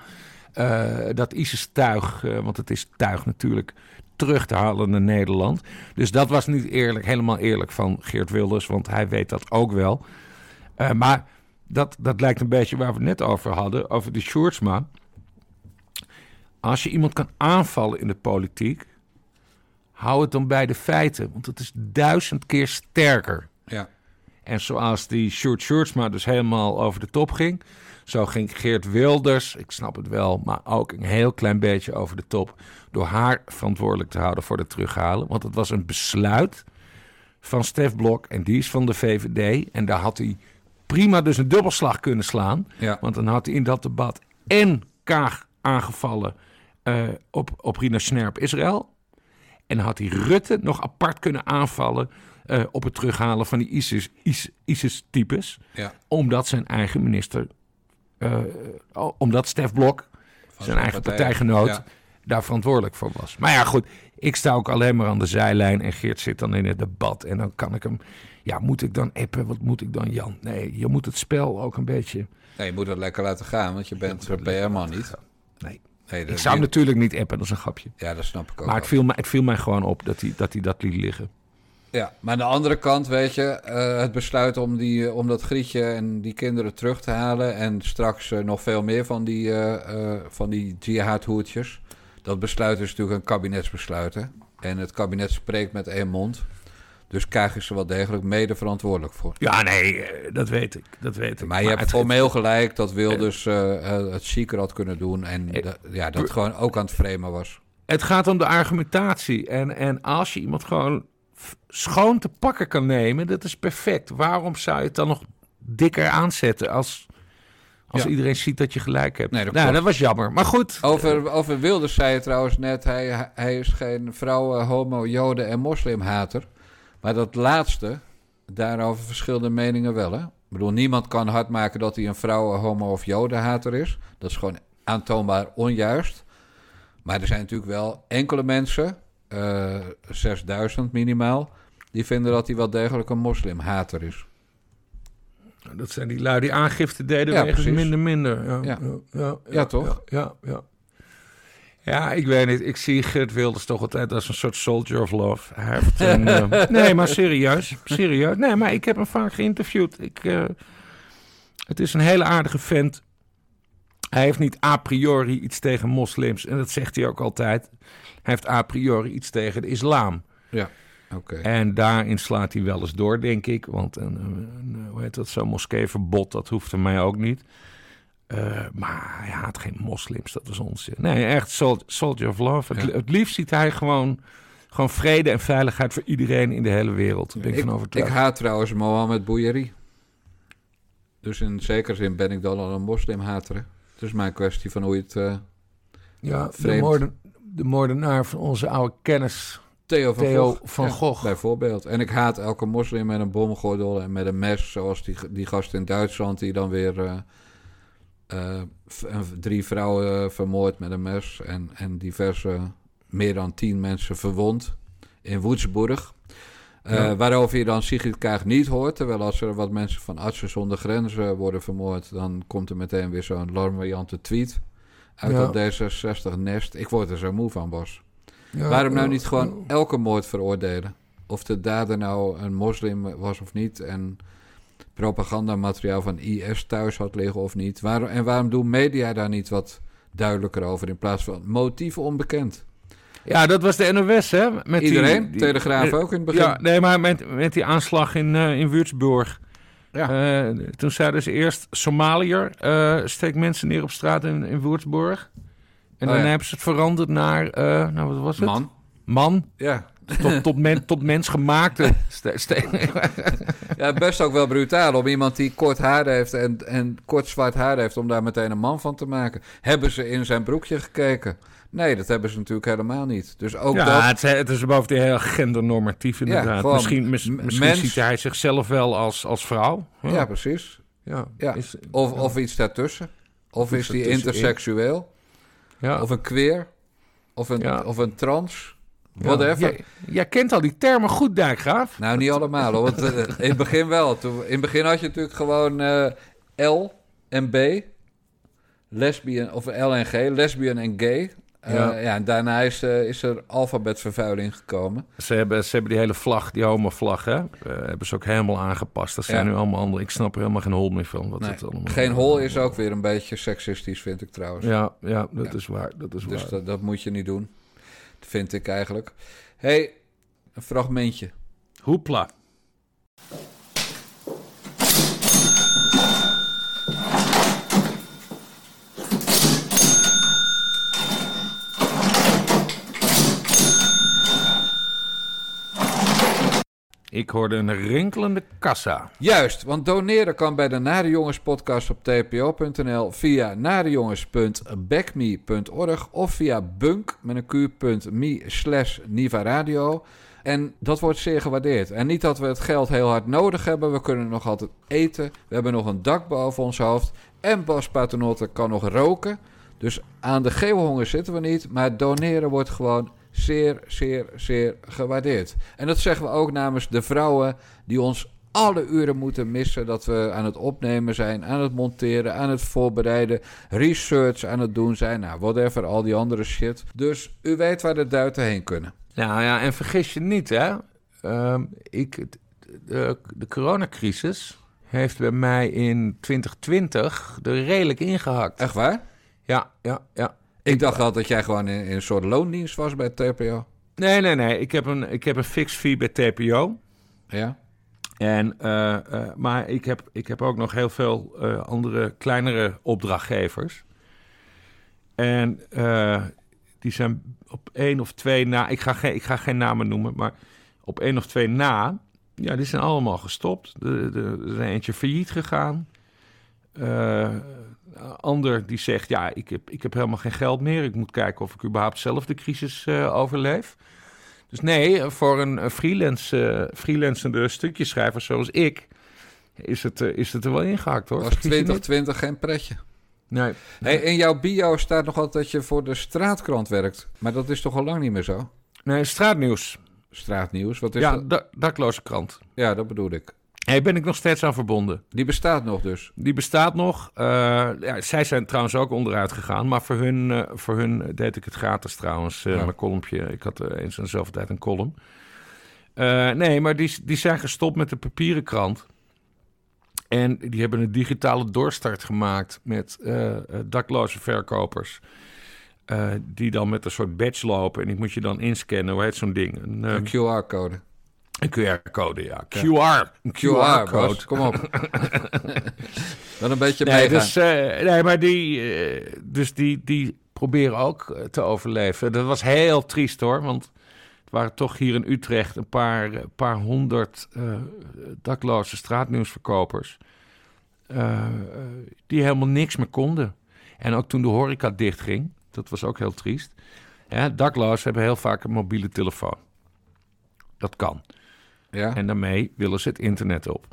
eh, dat ISIS-tuig, eh, want het is tuig natuurlijk, terug te halen naar Nederland. Dus dat was niet eerlijk, helemaal eerlijk van Geert Wilders, want hij weet dat ook wel. Maar dat, dat lijkt een beetje waar we het net over hadden, over de Sjoerdsma. Als je iemand kan aanvallen in de politiek, hou het dan bij de feiten, want het is duizend keer sterker. Ja. En zoals die Sjoerd Sjoerdsma dus helemaal over de top ging, zo ging Geert Wilders, ik snap het wel, maar ook een heel klein beetje over de top, door haar verantwoordelijk te houden voor het terughalen. Want het was een besluit van Stef Blok en die is van de VVD. En daar had hij prima dus een dubbelslag kunnen slaan. Ja. Want dan had hij in dat debat en Kaag aangevallen eh, op, op Rina Snerp Israël. En had hij Rutte nog apart kunnen aanvallen eh, op het terughalen van die ISIS, IS- ISIS-types. Ja. Omdat zijn eigen minister, eh, omdat Stef Blok, zijn zijn eigen partij. partijgenoot, Ja. daar verantwoordelijk voor was. Maar ja, goed, ik sta ook alleen maar aan de zijlijn en Geert zit dan in het debat. En dan kan ik hem, ja, moet ik dan appen? Wat moet ik dan, Jan? Nee, je moet het spel ook een beetje... Nee, je moet het lekker laten gaan, want je bent PR-man niet. Nee, Nee, ik zou hem natuurlijk niet appen, dat is een grapje. Ja, dat snap ik ook Maar het viel, mij, het viel mij gewoon op dat hij dat, hij dat liet liggen. Ja, maar aan de andere kant, weet je, eh, het besluit om, die, eh, om dat grietje en die kinderen terug te halen... en straks eh, nog veel meer van die, eh, van die jihad-hoedjes... dat besluit is natuurlijk een kabinetsbesluit, hè. En het kabinet spreekt met één mond. Dus Kaag is er wel degelijk mede verantwoordelijk voor. Ja, nee, eh, dat weet ik. Dat weet ik. Maar je hebt het- formeel gelijk dat Wilders eh, het zieker had kunnen doen... en dat- ja, dat gewoon ook aan het framen was. Het gaat om de argumentatie. En, en als je iemand gewoon schoon te pakken kan nemen, dat is perfect. Waarom zou je het dan nog dikker aanzetten als, als Ja. iedereen ziet dat je gelijk hebt? Nee, dat nou, dat was jammer. Maar goed. Over, over Wilders zei je trouwens net, hij, hij is geen vrouwen, homo, joden en moslimhater. Maar dat laatste, daarover verschillende meningen wel. Hè? Ik bedoel, niemand kan hard maken dat hij een vrouwen, homo of jodenhater is. Dat is gewoon aantoonbaar onjuist. Maar er zijn natuurlijk wel enkele mensen, eh 6000 minimaal, die vinden dat hij wel degelijk een moslimhater is. Dat zijn die lui die aangifte deden Ja, wegens precies. minder minder. Ja, Ja. ja, Ja, toch? Ja, ja, ja. Ja, ik weet niet. Ik zie Geert Wilders toch altijd als een soort soldier of love. Hij heeft <laughs> een, eh, nee, maar serieus. Serieus. Nee, maar ik heb hem vaak geïnterviewd. Ik, eh, het is een hele aardige vent. Hij heeft niet a priori iets tegen moslims. En dat zegt hij ook altijd. Hij heeft a priori iets tegen de islam. Oké. En daarin slaat hij wel eens door, denk ik. Want een, een, een- hoe heet dat, zo'n moskeeverbod, dat hoeft voor mij ook niet. Eh, maar hij haat geen moslims, dat is onzin. Nee, echt sol- soldier of love. Het, Ja. het liefst ziet hij gewoon, gewoon vrede en veiligheid voor iedereen in de hele wereld. Daar ben ik, van ik haat trouwens Mohammed Bouyeri. Dus in zekere zin ben ik dan al een moslimhater. Het is maar een kwestie van hoe je het... eh, ja, de, moorden, de moordenaar van onze oude kennis, Theo van Theo Gogh. van Gogh. Bijvoorbeeld. En ik haat elke moslim met een bomgordel en met een mes. Zoals die, die gast in Duitsland die dan weer eh, eh, een- drie vrouwen vermoord met een mes. En, en diverse, meer dan tien mensen verwond in Woensburg. Eh, Ja. Waarover je dan Sigrid Kaag niet hoort. Terwijl als er wat mensen van Artsen zonder Grenzen worden vermoord... dan komt er meteen weer zo'n larmoyante tweet uit Ja. dat D66-nest. Ik word er zo moe van, Bos. Ja, Waarom nou niet gewoon elke moord veroordelen? Of de dader nou een moslim was of niet en propagandamateriaal van IS thuis had liggen of niet. Waarom, en waarom doen media daar niet wat duidelijker over in plaats van motieven onbekend? Ja, dat was de NOS, hè? Met Iedereen, die- Telegraaf ook in het begin. Ja, nee, maar met, met die aanslag in, eh in Würzburg. Ja. Eh, toen zeiden ze eerst Somaliër eh steekt mensen neer op straat in, in Würzburg. En Oh, dan ja. hebben ze het veranderd naar, eh, nou wat was het? Man, Man. ja. Tot, tot, men, tot mensgemaakte. ste- ste- <laughs> ja, best ook wel brutaal om iemand die kort haar heeft en, en kort zwart haar heeft, om daar meteen een man van te maken. Hebben ze in zijn broekje gekeken? Nee, dat hebben ze natuurlijk helemaal niet. Dus ook ja, dat... het, is- het is bovendien heel gendernormatief inderdaad. misschien mis- misschien mens- ziet hij zichzelf wel als, als vrouw. ja, precies. ja. Ja. Is- Of, of iets daartussen. Of, iets is die ertussenin. interseksueel. ja. Of een queer. Of een, of een trans. Ja. Whatever. Jij, jij kent al die termen goed, Dijkgraaf. Nou, niet allemaal. Hoor, want eh, in het begin wel. Toen, in het begin had je natuurlijk gewoon eh, L en B. Lesbian, of L en G. Lesbian en gay. Eh, Ja. ja. en daarna is, eh, is er alfabetvervuiling gekomen. Ze hebben, ze hebben die hele vlag, die homo-vlag, hè, eh, hebben ze ook helemaal aangepast. Dat zijn Ja. nu allemaal andere. Ik snap er helemaal geen hol meer van. Wat Nee, het allemaal, Geen hol is ook weer een beetje seksistisch, vind ik trouwens. Ja, ja dat Ja. is waar. Dat is Dus waar. dat, dat moet je niet doen. Vind ik eigenlijk. hey, een fragmentje. Hoepla. Ik hoorde een rinkelende kassa. Juist, want doneren kan bij de Nare Jongens podcast op tpo.nl via narejongens.backme.org of via bunk met een q.me slash Niva Radio. En dat wordt zeer gewaardeerd. En niet dat we het geld heel hard nodig hebben. We kunnen nog altijd eten. We hebben nog een dak boven ons hoofd. En Bas Paternotte kan nog roken. Dus aan de geelhonger zitten we niet. Maar doneren wordt gewoon zeer, zeer, zeer gewaardeerd. En dat zeggen we ook namens de vrouwen die ons alle uren moeten missen dat we aan het opnemen zijn, aan het monteren, aan het voorbereiden, research aan het doen zijn. Nou, whatever, al die andere shit. Dus u weet waar de duiten heen kunnen. Nou ja, en vergis je niet, hè. Ehm, ik, de, de coronacrisis heeft bij mij in 2020 er redelijk ingehakt. Echt waar? Ja, ja, ja. Ik dacht altijd dat jij gewoon in, in een soort loondienst was bij TPO. Nee, nee, nee. Ik heb een, ik heb een fixed fee bij TPO. Ja? En, eh, eh, maar ik heb, ik heb ook nog heel veel eh, andere kleinere opdrachtgevers. En die zijn op één of twee na. Ik ga, geen, ik ga geen namen noemen, maar op één of twee na. Ja, die zijn allemaal gestopt. Er is eentje failliet gegaan. Eh, ander die zegt: Ja, ik heb, ik heb helemaal geen geld meer. Ik moet kijken of ik überhaupt zelf de crisis eh, overleef. Dus nee, voor een freelance, eh, freelancende stukjeschrijver zoals ik, is het, is het er wel ingehakt hoor. Was Vergis je niet. 2020 geen pretje? Nee. Hey, in jouw bio staat nog altijd dat je voor de straatkrant werkt. Maar dat is toch al lang niet meer zo? nee, straatnieuws. Straatnieuws, wat is Ja, dat? da- dakloze krant. Ja, dat bedoel ik. Hey, ben ik nog steeds aan verbonden. Die bestaat nog dus. Die bestaat nog. Uh, ja, zij zijn trouwens ook onderuit gegaan. Maar voor hun, uh, voor hun deed ik het gratis trouwens. Uh, ja. Mijn kolompje. Ik had eens en dezelfde tijd een column. nee, maar die, die zijn gestopt met de papieren krant. En die hebben een digitale doorstart gemaakt met dakloze verkopers. die dan met een soort badge lopen. En die moet je dan inscannen. Hoe heet zo'n ding? Een, een QR-code. Een QR-code, ja. QR. Een QR-code. QR, kom op. <laughs> Dan een beetje nee, dus, uh, nee, maar die, uh, dus die, die proberen ook te overleven. Dat was heel triest hoor, want het waren toch hier in Utrecht een paar, paar honderd uh, dakloze straatnieuwsverkopers. die helemaal niks meer konden. En ook toen de horeca dichtging, dat was ook heel triest. Ja, daklozen hebben heel vaak een mobiele telefoon. Dat kan. Ja. En daarmee willen ze het internet op.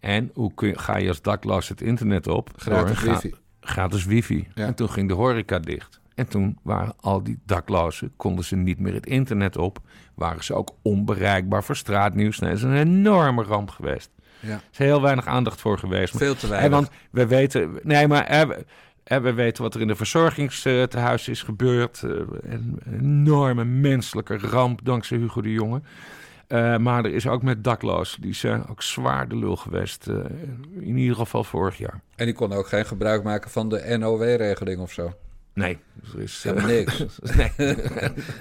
En hoe kun ga je als dakloos het internet op? Gratis Door wifi. gratis wifi. Ja. En toen ging de horeca dicht. En toen waren al die daklozen, konden ze niet meer het internet op. Waren ze ook onbereikbaar voor straatnieuws. Nee, dat is een enorme ramp geweest. Ja. Er is heel weinig aandacht voor geweest. Veel te weinig. want we weten... Nee, maar... we, we weten wat er in de verzorgingstehuis is gebeurd. Een enorme menselijke ramp dankzij Hugo de Jonge. Uh, maar er is ook met dakloos. Die zijn ook zwaar de lul geweest. Uh, in ieder geval vorig jaar. En die konden ook geen gebruik maken van de NOW-regeling of zo? Nee. Er is niks. nee.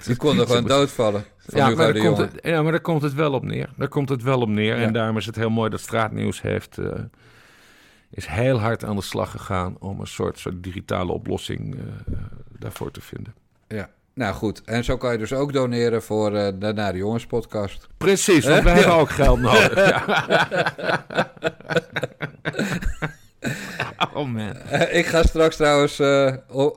die konden gewoon doodvallen. Ja maar, <laughs> <laughs> <laughs> komt het, ja, maar daar komt het wel op neer. Daar komt het wel op neer. Ja. En daarom is het heel mooi dat Straatnieuws heeft... is heel hard aan de slag gegaan... om een soort, soort digitale oplossing daarvoor te vinden. Ja. Nou goed, en zo kan je dus ook doneren voor uh, de Naar de Jongens podcast. Precies, want we hebben ook geld nodig. <laughs> oh man. Uh, ik ga straks trouwens uh,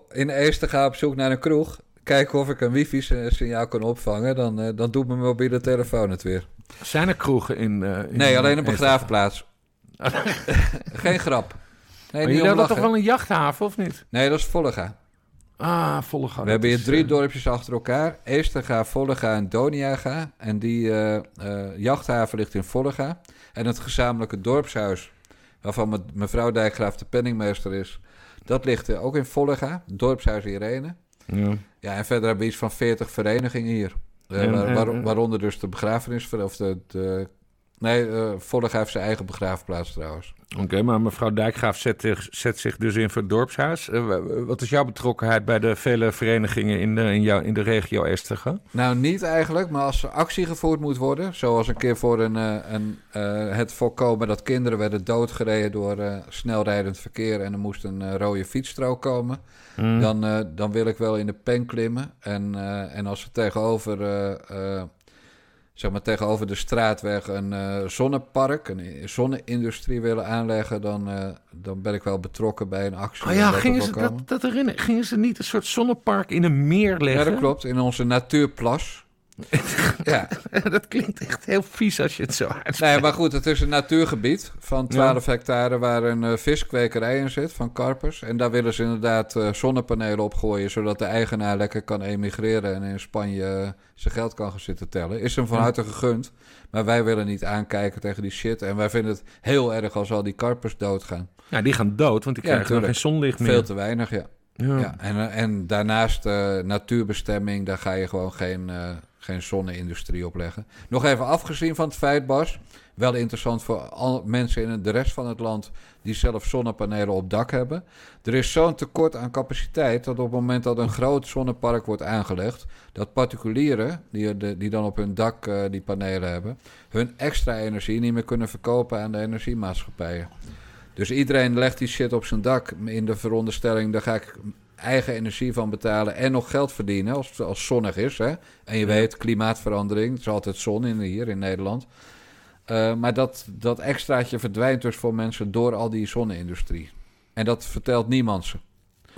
in Eester gaan op zoek naar een kroeg. Kijken of ik een wifi-signaal kan opvangen. Dan, dan doet mijn mobiele telefoon het weer. Zijn er kroegen in... in nee, alleen een begraafplaats. <laughs> Geen grap. Nee, maar hebben toch wel een jachthaven, of niet? Nee, dat is Vollega. Ah, Vollega. We hebben hier drie dorpjes achter elkaar. Eesterga, Vollega en Doniaga. En die uh, uh, jachthaven ligt in Vollega. En het gezamenlijke dorpshuis, waarvan me, mevrouw Dijkgraaf de penningmeester is... dat ligt uh, ook in Vollega, dorpshuis Irene. Ja. ja, en verder hebben we iets van 40 verenigingen hier. En, waar, waar, waaronder dus de begrafenis... of de, de Nee, uh, Vollega heeft zijn eigen begraafplaats trouwens. Oké, maar mevrouw Dijkgraaf zet, zet, zich dus in voor het dorpshuis. Uh, wat is jouw betrokkenheid bij de vele verenigingen in de, in jou, in de regio Estergen? Nou, niet eigenlijk, maar als er actie gevoerd moet worden... zoals een keer voor een, uh, een, het voorkomen dat kinderen werden doodgereden... door snelrijdend verkeer en er moest een rode fietsstrook komen... Mm. Dan, dan wil ik wel in de pen klimmen. En, en als we tegenover zeg maar, tegenover de straatweg een uh, zonnepark, een zonne-industrie willen aanleggen, dan, uh, dan ben ik wel betrokken bij een actie. Oh ja, gingen ze, dat, dat herinner, gingen ze niet een soort zonnepark in een meer leggen? Ja, dat klopt, in onze natuurplas. <laughs> ja. <laughs> dat klinkt echt heel vies als je het zo uitspreekt. Nee, maar goed, het is een natuurgebied van 12 ja. hectare waar een uh, viskwekerij in zit van karpers. En daar willen ze inderdaad uh, zonnepanelen opgooien, zodat de eigenaar lekker kan emigreren en in Spanje uh, zijn geld kan gaan zitten tellen. Is hem van harte gegund, maar wij willen niet aankijken tegen die shit. En wij vinden het heel erg als al die karpers doodgaan. Ja, die gaan dood, want die ja, krijgen geen zonlicht meer. Veel te weinig, ja. Ja. ja en, en daarnaast natuurbestemming, daar ga je gewoon geen geen zonne-industrie opleggen. Nog even afgezien van het feit, Bas. Wel interessant voor al mensen in de rest van het land die zelf zonnepanelen op dak hebben. Er is zo'n tekort aan capaciteit dat op het moment dat een groot zonnepark wordt aangelegd, dat particulieren die, die dan op hun dak uh, die panelen hebben, hun extra energie niet meer kunnen verkopen aan de energiemaatschappijen. Dus iedereen legt die shit op zijn dak in de veronderstelling, daar ga ik eigen energie van betalen en nog geld verdienen als het als zonnig is. Hè? En je weet, klimaatverandering, het is altijd zon in, hier in Nederland. Uh, maar dat, dat extraatje verdwijnt dus voor mensen door al die zonne-industrie. En dat vertelt niemand ze.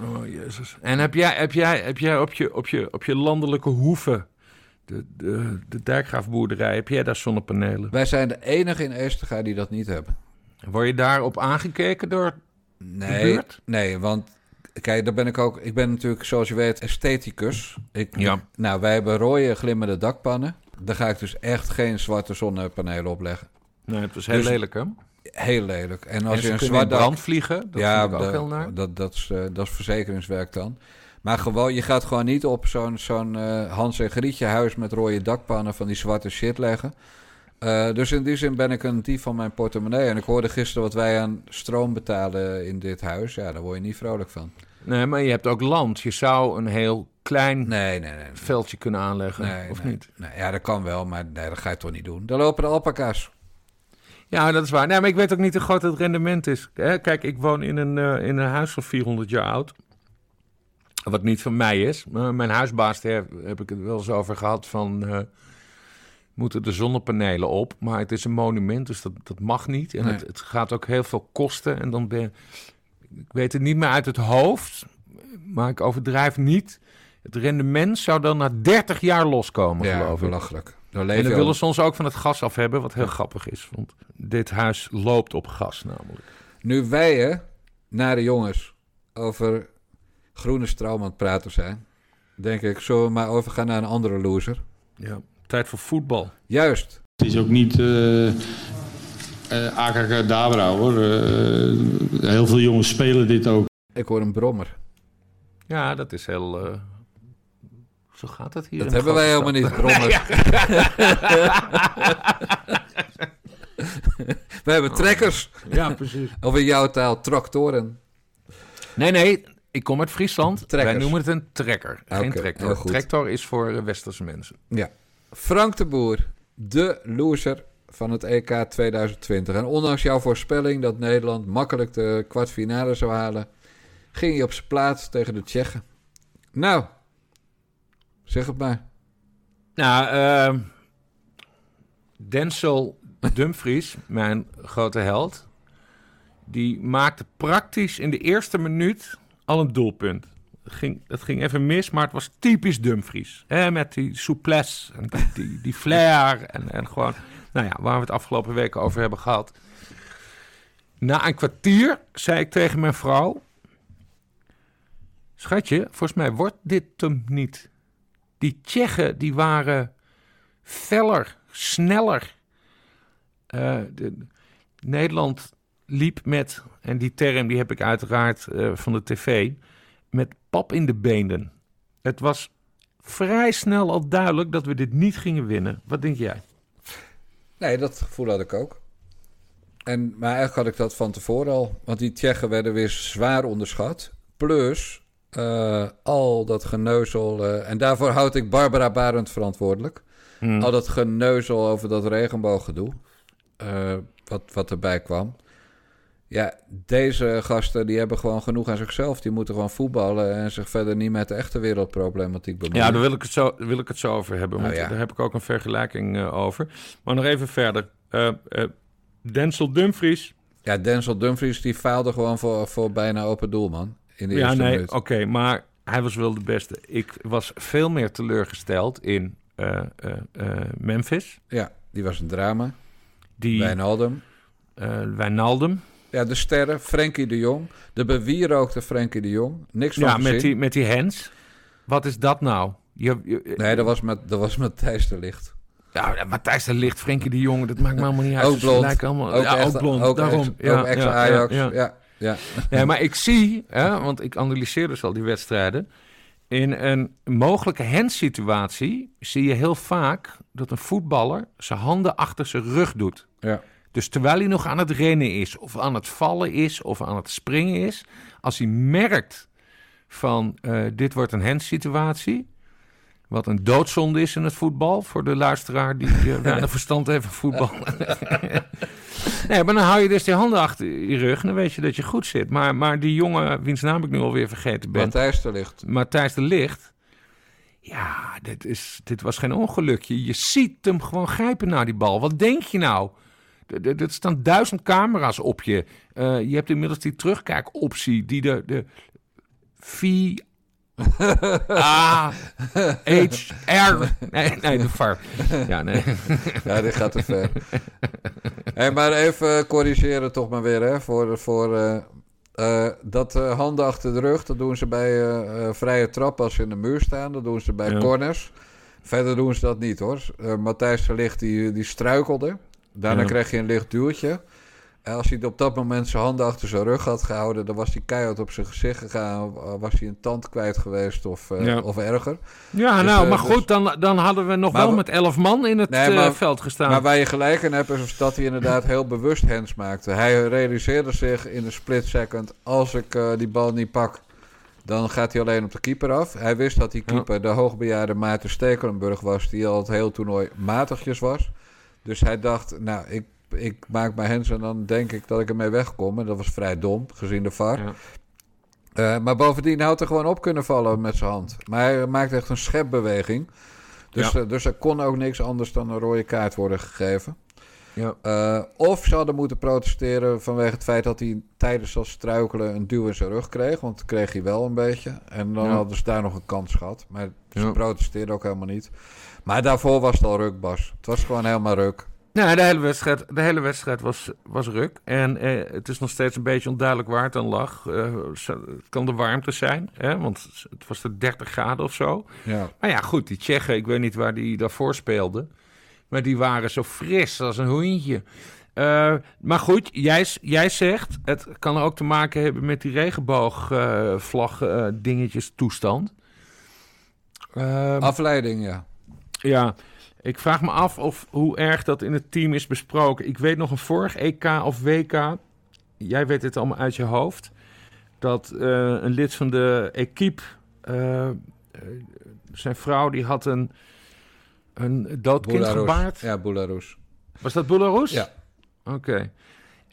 Oh, jezus. En heb jij, heb jij, heb jij op, je, op, je, op je landelijke hoeven, de, de, de dijkgraafboerderij, heb jij daar zonnepanelen? Wij zijn de enige in Eestega die dat niet hebben. Word je daarop aangekeken door nee, Nee, want Kijk, daar ben ik ook. Ik ben natuurlijk, zoals je weet, estheticus. Ik, ja. Nou, wij hebben rode glimmende dakpannen. Daar ga ik dus echt geen zwarte zonnepanelen opleggen. Nee, het was heel Dus- lelijk, hè? Heel lelijk. En Als en je een zwart dak... brand vliegen, dat ja, vind ik ook heel naar. Dat, dat, is, dat is verzekeringswerk dan. Maar gewoon, je gaat gewoon niet op zo'n zo'n eh, Hans en Grietje huis met rode dakpannen van die zwarte shit leggen. Eh, dus in die zin ben ik een dief van mijn portemonnee. En ik hoorde gisteren wat wij aan stroom betalen in dit huis. Ja, daar word je niet vrolijk van. Nee, maar je hebt ook land. Je zou een heel klein Nee, nee, nee. veldje kunnen aanleggen, Nee, of niet? Nee, ja, dat kan wel, maar nee, dat ga je toch niet doen. Daar lopen de alpaca's. Ja, dat is waar. Nee, maar ik weet ook niet hoe groot het rendement is. Kijk, ik woon in een, eh, in een huis van 400 jaar oud. Wat niet van mij is. Maar mijn huisbaas, daar heb, ik het wel eens over gehad van... eh, moeten de zonnepanelen op? Maar het is een monument, dus dat, dat mag niet. En Nee. het, het gaat ook heel veel kosten. En dan ben Ik weet het niet meer uit het hoofd, maar ik overdrijf niet. Het rendement zou dan na 30 jaar loskomen, Ja, geloof ik. belachelijk. Dan En dan willen ze ons ook van het gas af hebben, wat heel grappig is. Want dit huis loopt op gas namelijk. Nu wij, hè, naar de jongens, over groene stroom aan het praten zijn... denk ik, zullen we maar overgaan naar een andere loser? Ja. Tijd voor voetbal. Juist. Het is ook niet eh eh Dabra hoor. Eh, heel veel jongens spelen dit ook. Ik hoor een brommer. Ja, dat is heel... eh, Zo gaat het hier. Dat hebben wij helemaal niet, brommers. <laughs> We hebben trekkers. Ja, precies. Of in jouw taal, tractoren. Nee, nee. Ik kom uit Friesland. Trekkers. Wij noemen het een trekker. Geen tractor. Tractor is voor westerse mensen. Ja. Frank de Boer, de loser van het EK 2020. En ondanks jouw voorspelling dat Nederland makkelijk de kwartfinale zou halen, ging hij op zijn plaats tegen de Tsjechen. Nou, zeg het maar. Nou, ehm Denzel Dumfries, <laughs> mijn grote held, die maakte praktisch in de eerste minuut al een doelpunt. Ging, het ging even mis, maar het was typisch Dumfries. Hè, met die souplesse en die, die, die flair en, en gewoon, nou ja, waar we het afgelopen weken over hebben gehad. Na een kwartier zei ik tegen mijn vrouw, schatje, volgens mij wordt dit hem niet. Die Tsjechen, die waren feller, sneller. Eh, de, Nederland liep met, en die term die heb ik uiteraard eh, van de tv, met pap in de benen. Het was vrij snel al duidelijk dat we dit niet gingen winnen. Wat denk jij? Nee, dat gevoel had ik ook. En, maar eigenlijk had ik dat van tevoren al. Want die Tsjechen werden weer zwaar onderschat. Plus eh, al dat geneuzel. eh, en daarvoor houd ik Barbara Barend verantwoordelijk. Hmm. Al dat geneuzel over dat regenbooggedoe. eh, wat, wat erbij kwam. Ja, deze gasten die hebben gewoon genoeg aan zichzelf. Die moeten gewoon voetballen en zich verder niet met de echte wereldproblematiek bemoeien. Ja, daar wil ik het zo, wil ik het zo over hebben. Want Nou ja. daar heb ik ook een vergelijking eh, over. Maar nog even verder. Eh, Denzel Dumfries. Ja, Denzel Dumfries die faalde gewoon voor, voor bijna open doel, man. In de Ja, eerste nee, oké. maar hij was wel de beste. Ik was veel meer teleurgesteld in Memphis. Ja, die was een drama. Die Wijnaldum. Wijnaldum. Ja, de sterren. Frenkie de Jong. De bewierookte Frenkie de Jong. Niks van Ja, met die, met die hands. Wat is dat nou? Je, je- Nee, dat was met, dat was met Thijs de Licht. Ja, Matthijs de Licht, Frenkie de Jong, dat maakt me allemaal niet uit. Ook blond. allemaal, Ook, ja, echt, ook blond, ook daarom. Ex, ja, ook ja, Ajax. Ja, Ja, ja. ja. Ja, maar ik zie, hè, want ik analyseer dus al die wedstrijden. In een mogelijke handsituatie zie je heel vaak dat een voetballer zijn handen achter zijn rug doet. Ja. Dus terwijl hij nog aan het rennen is, of aan het vallen is, of aan het springen is, als hij merkt van eh, dit wordt een handsituatie, wat een doodzonde is in het voetbal, voor de luisteraar die <laughs> weinig verstand heeft van voetbal. <laughs> nee, maar dan hou je dus die handen achter je rug en dan weet je dat je goed zit. Maar, maar die jongen, wiens naam ik nu alweer vergeten ben, Matthijs de Licht. Matthijs de Licht. Ja, dit, is, dit was geen ongelukje. Je ziet hem gewoon grijpen naar die bal. Wat denk je nou? Er- staan duizend camera's op je. Eh, je hebt inmiddels die terugkijkoptie die de, de V A H R nee, nee, de VAR. Ja, nee. Ja, dit gaat te ver. hey, maar even corrigeren toch maar weer, hè. Voor, voor eh, eh, dat handen achter de rug, dat doen ze bij vrije trap als ze in de muur staan. Dat doen ze bij Ja. corners. Verder doen ze dat niet, hoor. Matthijs de Licht, die, die struikelde. Daarna Ja. kreeg hij een licht duwtje. En als hij op dat moment zijn handen achter zijn rug had gehouden... dan was hij keihard op zijn gezicht gegaan. uh, Was hij een tand kwijt geweest of, eh, Ja. of erger. Ja, Dus, nou, eh, maar dus- goed, dan, dan hadden we nog Maar wel we- met elf man in het Nee, eh, veld gestaan. Maar waar je gelijk in hebt, is dat hij inderdaad heel bewust hands maakte. Hij realiseerde zich in een split second... als ik eh, die bal niet pak, dan gaat hij alleen op de keeper af. Hij wist dat die Ja. keeper de hoogbejaarde Maarten Stekelenburg was... die al het heel toernooi matigjes was. Dus hij dacht, nou, ik, ik maak mijn hands en dan denk ik dat ik ermee wegkom. En dat was vrij dom, gezien de VAR. Ja. Eh, maar bovendien had er gewoon op kunnen vallen met zijn hand. Maar hij maakte echt een schepbeweging. Dus, Ja. eh, dus er kon ook niks anders dan een rode kaart worden gegeven. Ja. Eh, of ze hadden moeten protesteren vanwege het feit dat hij tijdens dat struikelen een duw in zijn rug kreeg. Want dat kreeg hij wel een beetje. En dan Ja. hadden ze daar nog een kans gehad. Maar ze protesteerden ook helemaal niet. Maar daarvoor was het al ruk, Bas. Het was gewoon helemaal ruk. Nou, de hele wedstrijd, de hele wedstrijd was, was ruk. En eh, het is nog steeds een beetje onduidelijk waar het aan lag. Eh, het kan de warmte zijn, hè? want het was de 30 graden of zo. Ja. Maar ja, goed, die Tsjechen, ik weet niet waar die daarvoor speelden. Maar die waren zo fris als een hoentje. Eh, maar goed, jij, jij zegt, het kan ook te maken hebben met die regenboogvlag eh, dingetjes toestand. Eh, Afleiding, ja. Ja, ik vraag me af of hoe erg dat in het team is besproken. Ik weet nog een vorig EK of WK, jij weet het allemaal uit je hoofd, dat eh, een lid van de equipe, eh, eh, zijn vrouw, die had een, een doodkind Belarus. gebaard. Ja, Belarus. Was dat Belarus? Ja. Oké.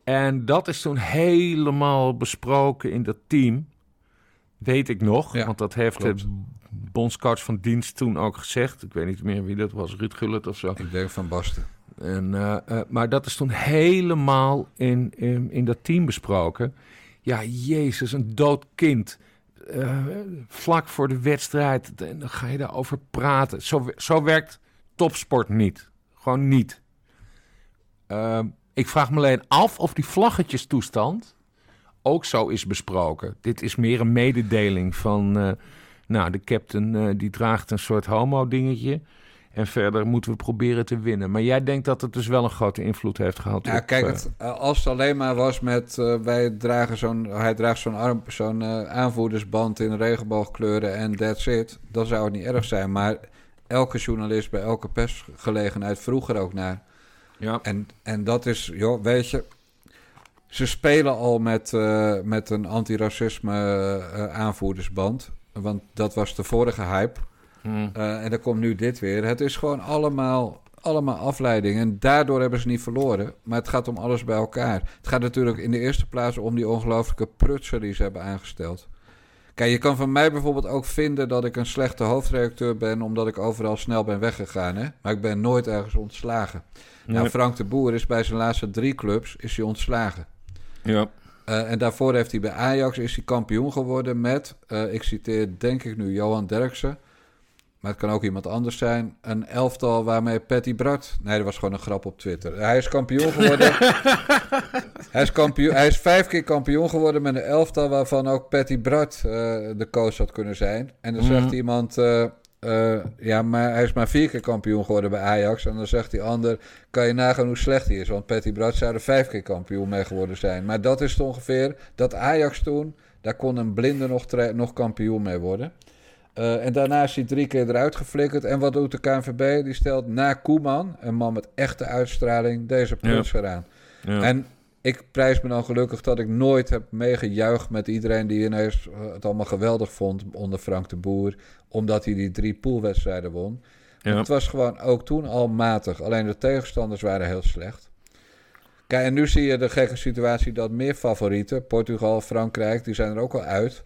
En dat is toen helemaal besproken in dat team. Weet ik nog, Ja, want dat heeft klopt. Bondscoach van dienst toen ook gezegd. Ik weet niet meer wie dat was, Ruud Gullit of zo. Ik denk van Basten. En, eh, eh, maar dat is toen helemaal in, in, in dat team besproken. Ja, Jezus, een dood kind. Eh, vlak voor de wedstrijd, en dan ga je daarover praten. Zo, zo werkt topsport niet. Gewoon niet. Ehm, ik vraag me alleen af of die vlaggetjestoestand ook zo is besproken. Dit is meer een mededeling van... nou, de captain eh, die draagt een soort homo-dingetje... En verder moeten we proberen te winnen. Maar jij denkt dat het dus wel een grote invloed heeft gehad. Ja, op, kijk, eh, het, eh, als het alleen maar was met wij dragen zo'n, hij draagt zo'n arm, zo'n aanvoerdersband in regenboogkleuren en that's it, dan zou het niet erg zijn. Maar elke journalist bij elke persgelegenheid vroeg er ook naar. ja. En, en dat is, joh, weet je, ze spelen al met, met een antiracisme aanvoerdersband. Want dat was de vorige hype. Hm. Eh, en dan komt nu dit weer. Het is gewoon allemaal, allemaal afleiding. En daardoor hebben ze niet verloren. Maar het gaat om alles bij elkaar. Het gaat natuurlijk in de eerste plaats om die ongelooflijke prutsen die ze hebben aangesteld. Kijk, je kan van mij bijvoorbeeld ook vinden dat ik een slechte hoofdredacteur ben... omdat ik overal snel ben weggegaan. Hè? Maar ik ben nooit ergens ontslagen. Nou. Frank de Boer is bij zijn laatste drie clubs is hij ontslagen. ja. Eh, en daarvoor heeft hij bij Ajax is hij kampioen geworden met, eh, ik citeer denk ik nu Johan Derksen, maar het kan ook iemand anders zijn, een elftal waarmee Patty Bart, nee dat was gewoon een grap op Twitter. Hij is kampioen geworden. <laughs> hij, is kampioen, hij is vijf keer kampioen geworden met een elftal waarvan ook Patty Bart eh, de coach had kunnen zijn. En dan zegt Mhm. iemand, eh, ja maar hij is maar vier keer kampioen geworden bij Ajax. En dan zegt die ander, kan je nagaan hoe slecht hij is. Want Patty Bart zou er vijf keer kampioen mee geworden zijn. Maar dat is ongeveer dat Ajax toen, daar kon een blinde nog, nog kampioen mee worden. Eh, en daarna is hij drie keer eruit geflikkerd. En wat doet de KNVB? Die stelt na Koeman, een man met echte uitstraling, deze pruts eraan. Ja. En ik prijs me dan gelukkig dat ik nooit heb meegejuicht met iedereen die ineens eh, het allemaal geweldig vond onder Frank de Boer. Omdat hij die drie poolwedstrijden won. Ja. Het was gewoon ook toen al matig. Alleen de tegenstanders waren heel slecht. Kijk, en nu zie je de gekke situatie dat meer favorieten, Portugal, Frankrijk, die zijn er ook al uit.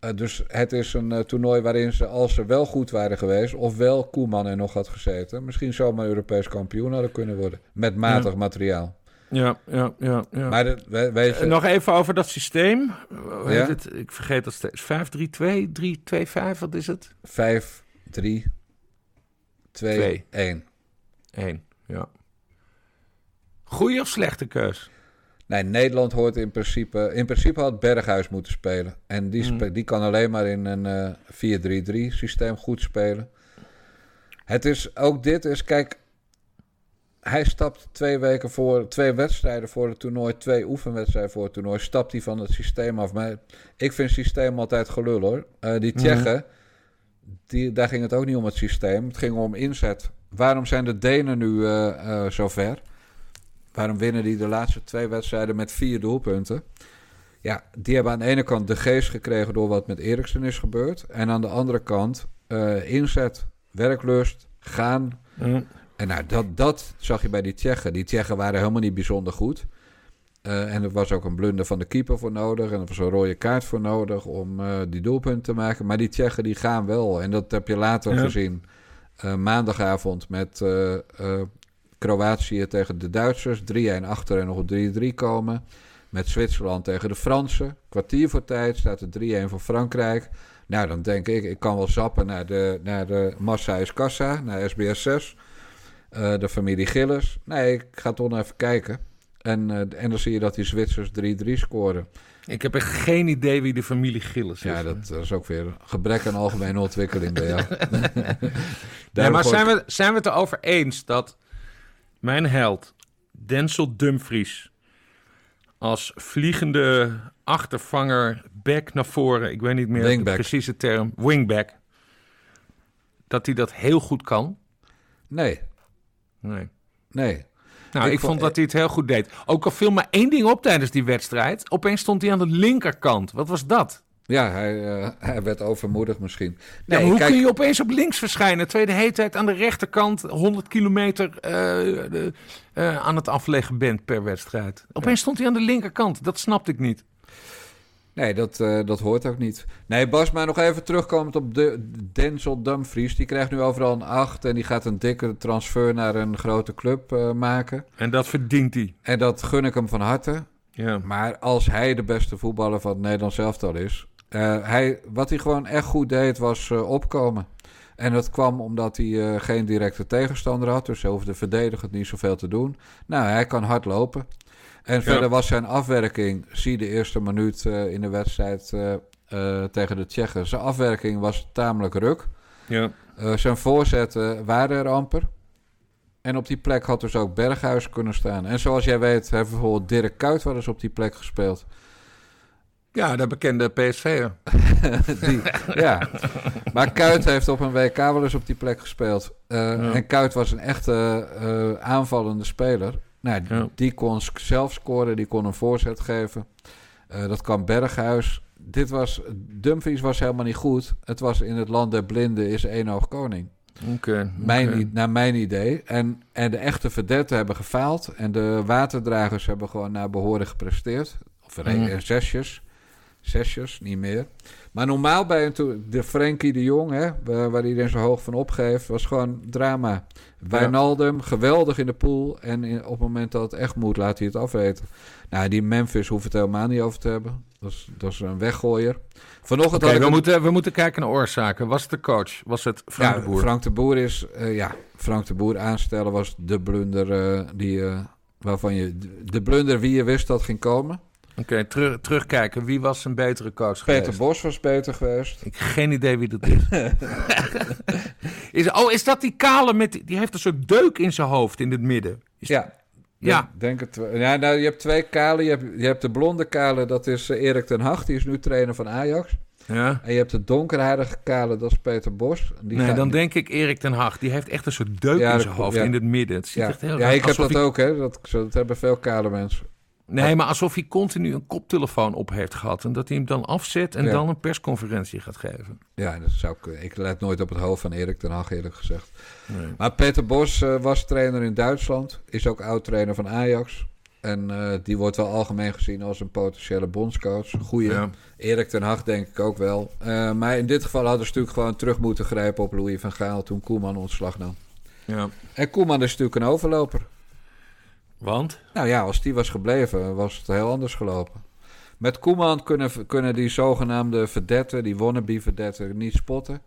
Eh, dus het is een eh, toernooi waarin ze, als ze wel goed waren geweest, of wel Koeman er nog had gezeten, misschien zomaar Europees kampioen hadden kunnen worden. Met matig materiaal. Ja, ja, ja, ja. Maar de, Eh, Nog even over dat systeem. Ja? het? Ik vergeet dat steeds. 5-3-2, 3-2-5, wat is het? 5, 3, 2, Twee. 1. 1, ja. Goeie of slechte keus? Nee, Nederland hoort in principe... In principe had Berghuis moeten spelen. En die, spe- Mm. die kan alleen maar in een eh 4-3-3 systeem goed spelen. Het is... Ook dit is... Kijk... hij stapt twee weken voor, twee wedstrijden voor het toernooi, twee oefenwedstrijden voor het toernooi, stapt hij van het systeem af. Maar ik vind het systeem altijd gelul hoor. Uh, die Tsjechen, die, daar ging het ook niet om het systeem. Het ging om inzet. Waarom zijn de Denen nu uh, uh, zo ver? Waarom winnen die de laatste twee wedstrijden met vier doelpunten? Ja, die hebben aan de ene kant de geest gekregen door wat met Eriksen is gebeurd. En aan de andere kant inzet, werklust, gaan. Mm. En nou, dat, dat zag je bij die Tsjechen. Die Tsjechen waren helemaal niet bijzonder goed. Uh, en er was ook een blunder van de keeper voor nodig. En er was een rode kaart voor nodig om uh, die doelpunt te maken. Maar die Tsjechen die gaan wel. En dat heb je later ja. gezien. Uh, maandagavond met Kroatië tegen de Duitsers. 3-1 achter en nog op 3-3 komen. Met Zwitserland tegen de Fransen. Kwartier voor tijd staat er 3-1 voor Frankrijk. Nou, dan denk ik, ik kan wel zappen naar de, naar de Massa is Kassa, naar SBS 6. Uh, de familie Gilles. Nee, ik ga toch nog even kijken. En, uh, en dan zie je dat die Zwitsers 3-3 scoren. Ik heb echt geen idee wie de familie Gilles is. Ja, dat is ook weer gebrek aan algemene ontwikkeling bij jou. <laughs> nee, maar zijn we, zijn we het erover eens dat mijn held, Denzel Dumfries, als vliegende achtervanger, back naar voren, ik weet niet meer wingback. de precieze term, wingback, dat hij dat heel goed kan? Nee. Nee. Nee. Nou, ik, ik vond dat hij het heel goed deed. Ook al viel maar één ding op tijdens die wedstrijd. Opeens stond hij aan de linkerkant. Wat was dat? Ja, hij, uh, hij werd overmoedig misschien. Nee, ja, hoe kijk... kun je opeens op links verschijnen? Tweede hele tijd aan de rechterkant 100 kilometer uh, de, uh, aan het afleggen bent per wedstrijd. Opeens ja. stond hij aan de linkerkant. Dat snapte ik niet. Nee, dat, uh, dat hoort ook niet. Nee, Bas, maar nog even terugkomend op de Denzel Dumfries. Die krijgt nu overal een 8 en die gaat een dikke transfer naar een grote club uh, maken. En dat verdient hij. En dat gun ik hem van harte. Ja. Maar als hij de beste voetballer van het Nederlands elftal is... Uh, hij, wat hij gewoon echt goed deed, was opkomen. En dat kwam omdat hij geen directe tegenstander had. Dus hij hoefde verdedigend niet zoveel te doen. Nou, hij kan hard lopen. En ja. verder was zijn afwerking, zie de eerste minuut uh, in de wedstrijd uh, uh, tegen de Tsjechen. Zijn afwerking was tamelijk ruk. Ja. zijn voorzetten waren er amper. En op die plek had dus ook Berghuis kunnen staan. En zoals jij weet, heeft bijvoorbeeld Dirk Kuyt wel eens op die plek gespeeld. Ja, de bekende PSV'er. <laughs> die, ja, maar Kuit heeft op een WK wel eens op die plek gespeeld. Ja. En Kuit was een echte aanvallende speler. Nou, ja. die kon zelf scoren, die kon een voorzet geven. Uh, dat kan Berghuis. Dit was, Dumfries was helemaal niet goed. Het was in het land der blinden is één oog koning. Okay, mijn, okay. Naar mijn idee. En, en de echte verdetten hebben gefaald. En de waterdragers hebben gewoon naar behoren gepresteerd. Of mm. zesjes. Zesjes, niet meer. Maar normaal bij een de Frenkie de Jong, hè, waar iedereen zo hoog van opgeeft, was gewoon drama. Wijnaldum, ja. geweldig in de pool. En in, op het moment dat het echt moet, laat hij het afweten. Nou, die Memphis hoeft het helemaal niet over te hebben. Dat is, dat is een weggooier. Vanochtend okay, we, een... moeten, we moeten kijken naar oorzaken. Was het de coach? Was het Frank ja, de Boer? Frank de Boer is... Uh, ja, Frank de Boer aanstellen was de blunder uh, die... Uh, waarvan je... De blunder wie je wist dat ging komen. Oké, okay, terug, terugkijken. Wie was een betere coach Peter geweest? Bos was beter geweest. Ik heb geen idee wie dat is. <laughs> is. Oh, is dat die kale met... Die, heeft een soort deuk in zijn hoofd in het midden. Is ja. Ja. Denk het, ja, nou, je hebt twee kale. Je hebt, je hebt de blonde kale, dat is uh, Erik ten Hag. Die is nu trainer van Ajax. Ja. En je hebt de donkerharige kale, dat is Peter Bos. Die nee, dan denk ik Erik ten Hag. Die heeft echt een soort deuk ja, in zijn hoofd, ja. in het midden. Het ziet echt heel Ja, ik heb dat ook, hè. Dat, dat hebben veel kale mensen. Nee, maar alsof hij continu een koptelefoon op heeft gehad. En dat hij hem dan afzet en ja. dan een persconferentie gaat geven. Ja, dat zou kunnen. Ik let nooit op het hoofd van Erik ten Hag, eerlijk gezegd. Nee. Maar Peter Bos uh, was trainer in Duitsland. Is ook oud-trainer van Ajax. En uh, die wordt wel algemeen gezien als een potentiële bondscoach. Goeie. Ja. Erik ten Hag denk ik ook wel. Uh, maar in dit geval hadden ze natuurlijk gewoon terug moeten grijpen op Louis van Gaal... toen Koeman ontslag nam. Ja. En Koeman is natuurlijk een overloper. Want? Nou ja, als die was gebleven, was het heel anders gelopen. Met Koeman kunnen, kunnen die zogenaamde verdetten, die wannabe-verdetten, niet spotten.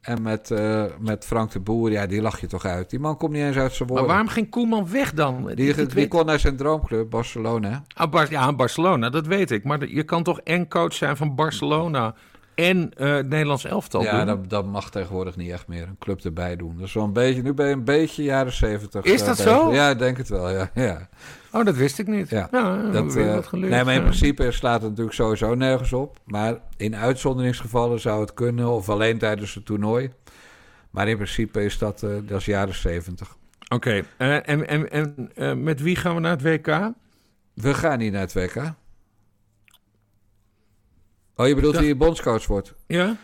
En met, uh, met Frank de Boer, ja, die lach je toch uit. Die man komt niet eens uit zijn woorden. Maar waarom ging Koeman weg dan? Die, die, die weet... kon naar zijn droomclub, Barcelona. Ah, Bar ja, Barcelona, dat weet ik. Maar je kan toch en coach zijn van Barcelona en eh, het Nederlands elftal Ja, doen. dat, dat mag tegenwoordig niet echt meer. Een club erbij doen. Wel een beetje, nu ben je een beetje jaren zeventig. Is eh, dat bezig. zo? Ja, ik denk het wel, ja. ja. Oh, dat wist ik niet. Ja, Ja, Dat, weer eh, wat geleerd. nee, maar in principe slaat het natuurlijk sowieso nergens op. Maar in uitzonderingsgevallen zou het kunnen, of alleen tijdens het toernooi. Maar in principe is dat, dat is jaren zeventig. Oké, en, en, en met wie gaan we naar het WK? We gaan niet naar het WK. Oh, je bedoelt Ja. wie bondscoach wordt? Ja?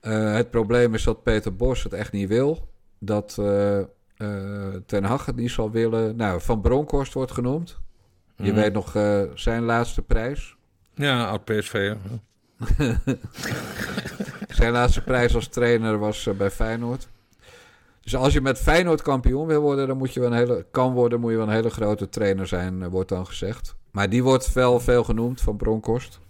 Eh, het probleem is dat Peter Bos het echt niet wil. Dat eh, eh, Ten Hag het niet zal willen. Nou, Van Bronckhorst wordt genoemd. Je Mhm. weet nog zijn laatste prijs. Ja, oud PSV. <laughs> Zijn laatste prijs als trainer was bij Feyenoord. Dus als je met Feyenoord kampioen wil worden, dan moet je wel een hele, kan worden, moet je wel een hele grote trainer zijn, wordt dan gezegd. Maar die wordt wel veel genoemd van Bronkhorst.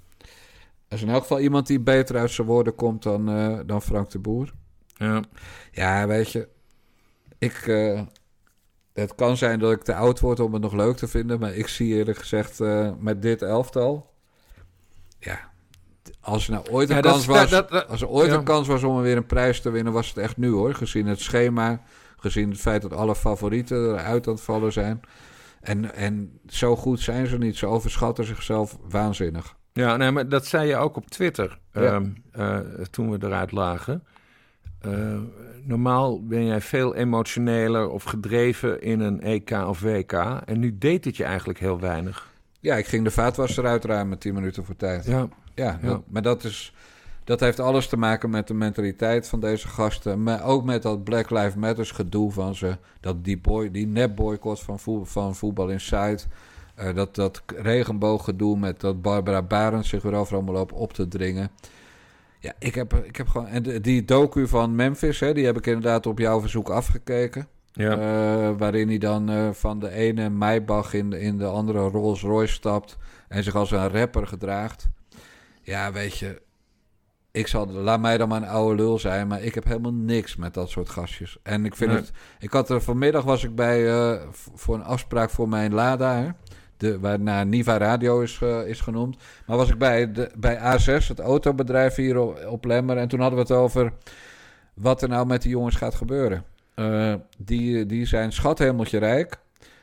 Is in elk geval iemand die beter uit zijn woorden komt dan, eh, dan Frank de Boer. Ja. Ja, weet je, ik, eh, het kan zijn dat ik te oud word om het nog leuk te vinden, maar ik zie eerlijk gezegd eh, met dit elftal, ja, als er nou ooit een Ja, kans was, dat- dat- als er ooit ja. een kans was om er weer een prijs te winnen, was het echt nu hoor, gezien het schema, gezien het feit dat alle favorieten eruit aan het vallen zijn. En, en zo goed zijn ze niet. Ze overschatten zichzelf waanzinnig. Ja, nee, maar dat zei je ook op Twitter Ja. ehm, eh, toen we eruit lagen. Eh, normaal ben jij veel emotioneler of gedreven in een EK of WK. En nu deed het je eigenlijk heel weinig. Ja, ik ging de vaatwasser uitruimen 10 minuten voor tijd. Ja, Ja, Ja. dat- maar dat, is, dat heeft alles te maken met de mentaliteit van deze gasten. Maar ook met dat Black Lives Matters gedoe van ze. Dat die, boy, die nepboycott van, voet, van Voetbal Inside. Eh dat, dat regenbooggedoe met dat Barbara Barend zich weer overal maar loopt op te dringen. Ja, ik heb, ik heb gewoon... En de- die docu van Memphis, hè, die heb ik inderdaad op jouw verzoek afgekeken. ja. Eh, waarin hij dan eh, van de ene Maybach in de, in de andere Rolls Royce stapt. En zich als een rapper gedraagt. Ja, weet je. Ik zal, laat mij dan maar een oude lul zijn. Maar ik heb helemaal niks met dat soort gastjes. En ik vind Nee. het. Ik had er vanmiddag was ik bij. voor een afspraak voor mijn Lada. Hè, de, waarna Niva Radio is, is genoemd. Maar was ik bij, de, bij A6, het autobedrijf hier op, op Lemmer. En toen hadden we het over. wat er nou met die jongens gaat gebeuren. Eh, die, die zijn schathemeltje rijk.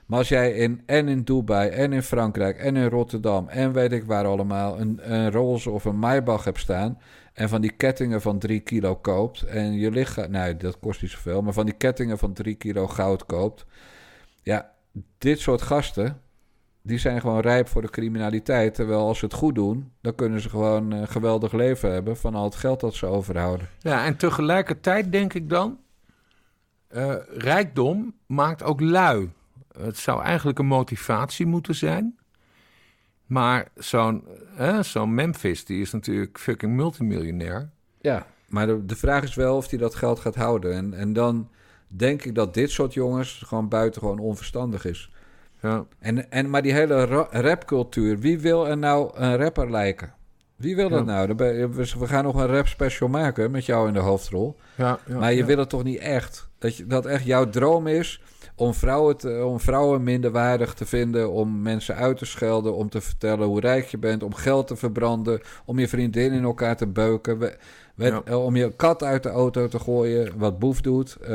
Maar als jij in, en in Dubai, en in Frankrijk, en in Rotterdam, en weet ik waar allemaal, een, een Rolls of een Maybach hebt staan. En van die kettingen van 3 kilo koopt. En je lichaam, nee, dat kost niet zoveel. Maar van die kettingen van 3 kilo goud koopt. Ja, dit soort gasten, die zijn gewoon rijp voor de criminaliteit. Terwijl als ze het goed doen, dan kunnen ze gewoon een geweldig leven hebben van al het geld dat ze overhouden. ja, en tegelijkertijd denk ik dan... eh, rijkdom maakt ook lui. Het zou eigenlijk een motivatie moeten zijn. Maar zo'n eh, zo'n Memphis, die is natuurlijk fucking multimiljonair. Ja, maar de, de vraag is wel of hij dat geld gaat houden. En, en dan denk ik dat dit soort jongens gewoon buitengewoon onverstandig is. Ja. En, en, maar die hele ra- rapcultuur, wie wil er nou een rapper lijken? Wie wil dat Ja. nou? We, gaan nog een rap special maken met jou in de hoofdrol. Ja, ja, maar je wil het toch niet echt? Dat, je, dat echt jouw droom is om vrouwen, te, om vrouwen minderwaardig te vinden, om mensen uit te schelden, om te vertellen hoe rijk je bent, om geld te verbranden, om je vriendin in elkaar te beuken, we- we- Ja. eh, om je kat uit de auto te gooien, wat Boef doet, eh,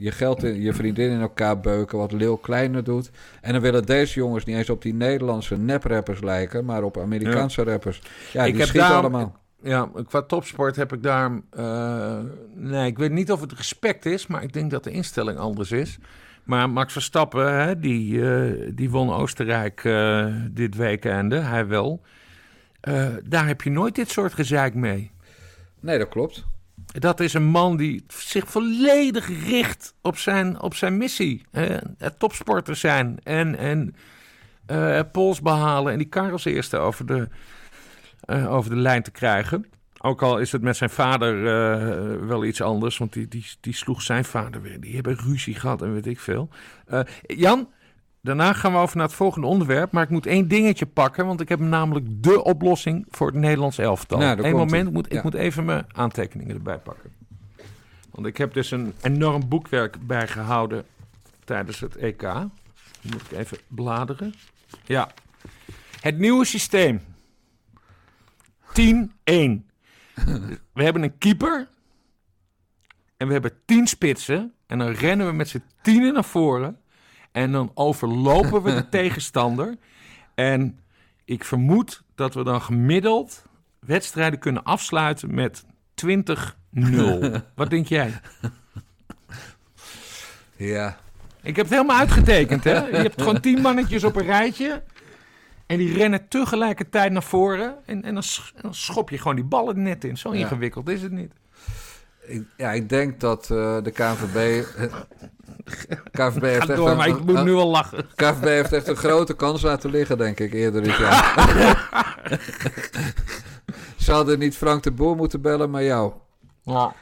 je geld in je vriendin in elkaar beuken, wat Leeuw Kleiner doet. En dan willen deze jongens niet eens op die Nederlandse neprappers lijken, maar op Amerikaanse rappers. Ja, Ik die heb schieten daarom- allemaal. Ja, qua topsport heb ik daar. eh, nee, ik weet niet of het respect is, maar ik denk dat de instelling anders is. Maar Max Verstappen, hè, die, eh, die won Oostenrijk eh, dit weekende, hij wel. Daar heb je nooit dit soort gezeik mee. Nee, dat klopt. Dat is een man die zich volledig richt op zijn, op zijn missie. Topsporter zijn en, en pols behalen en die kar als eerste over de, eh, over de lijn te krijgen. Ook al is het met zijn vader eh, wel iets anders, want die, die, die sloeg zijn vader weer. Die hebben ruzie gehad en weet ik veel. Eh, Jan, daarna gaan we over naar het volgende onderwerp. Maar ik moet één dingetje pakken, want ik heb namelijk de oplossing voor het Nederlands elftal. Nou, Eén moment, ik moet, ik moet even mijn aantekeningen erbij pakken. Want ik heb dus een enorm boekwerk bijgehouden tijdens het EK. Moet ik even bladeren. Ja. Het nieuwe systeem. 10-1. we hebben een keeper. En we hebben tien spitsen. En dan rennen we met z'n tienen naar voren. En dan overlopen we de <laughs> tegenstander. En ik vermoed dat we dan gemiddeld wedstrijden kunnen afsluiten met 20-0. <laughs> Wat denk jij? Ja. Ik heb het helemaal uitgetekend, hè? Je hebt gewoon tien mannetjes op een rijtje. En die rennen tegelijkertijd naar voren. En, en, dan, sch- en dan schop je gewoon die ballen net in. Zo Ja. ingewikkeld is het niet. Ik, ja, ik denk dat eh, de KNVB... eh, <laughs> KNVB heeft, Ga echt door, een, maar ik moet nu al lachen. KNVB heeft echt een <laughs> grote kans laten liggen, denk ik, eerder dit jaar. <laughs> Ze hadden niet Frank de Boer moeten bellen, maar jou. Ja.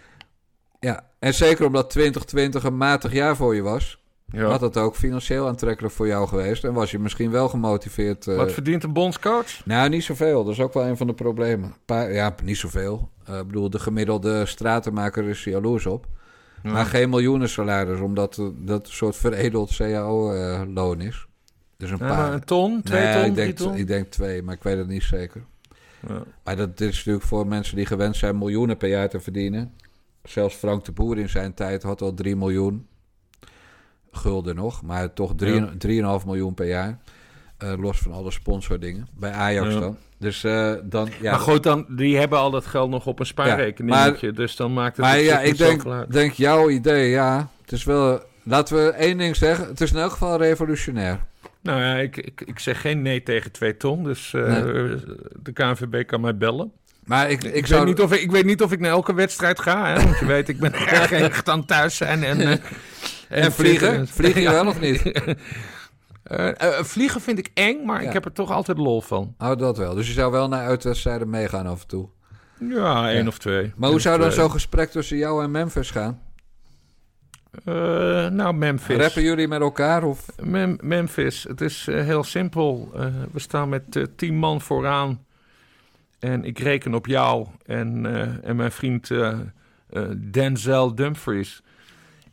Ja, en zeker omdat 2020 een matig jaar voor je was... Ja. had het ook financieel aantrekkelijk voor jou geweest... en was je misschien wel gemotiveerd... eh, Wat verdient een bondscoach? Nou, niet zoveel. Dat is ook wel een van de problemen. Ja, niet zoveel. Eh, ik bedoel, de gemiddelde stratenmaker is er jaloers op. Maar geen miljoenen salaris, omdat eh, dat een soort veredeld cao-loon is. Dus een Ja, paar. een ton, twee Nee, ton, ik denk, ton? ik denk twee, maar ik weet het niet zeker. Ja. Maar dat dit is natuurlijk voor mensen die gewend zijn miljoenen per jaar te verdienen. Zelfs Frank de Boer in zijn tijd had al 3 miljoen gulden nog, maar toch drie- 3,5 miljoen per jaar. Eh, los van alle sponsordingen. Bij Ajax Ja. dan. Dus eh, dan... Ja, maar goed, dan, die hebben al dat geld nog op een spaarrekeningetje. dus dan maakt het Maar ja, ik denk, denk jouw idee, ja. Het is wel... Laten we één ding zeggen. Het is in elk geval revolutionair. Nou ja, ik, ik, ik zeg geen nee tegen twee ton. Dus eh, Nee. de KNVB kan mij bellen. Maar ik, ik, Ik, zou... weet niet of ik, ik weet niet of ik naar elke wedstrijd ga. Hè? Want je weet, ik ben <laughs> erg erg aan thuis zijn. En, En vliegen? Vliegen <laughs> je wel of niet? <laughs> Eh, eh, vliegen vind ik eng, maar Ja. ik heb er toch altijd lol van. Oh, dat wel. Dus je zou wel naar uitwedstrijden meegaan af en toe. Ja, één Ja. of twee. Maar hoe zou dan zo'n gesprek tussen jou en Memphis gaan? Eh, nou, Memphis. Rappen jullie met elkaar? Of... Mem- Memphis, het is heel simpel. We staan met tien man vooraan. En ik reken op jou en, en mijn vriend Denzel Dumfries.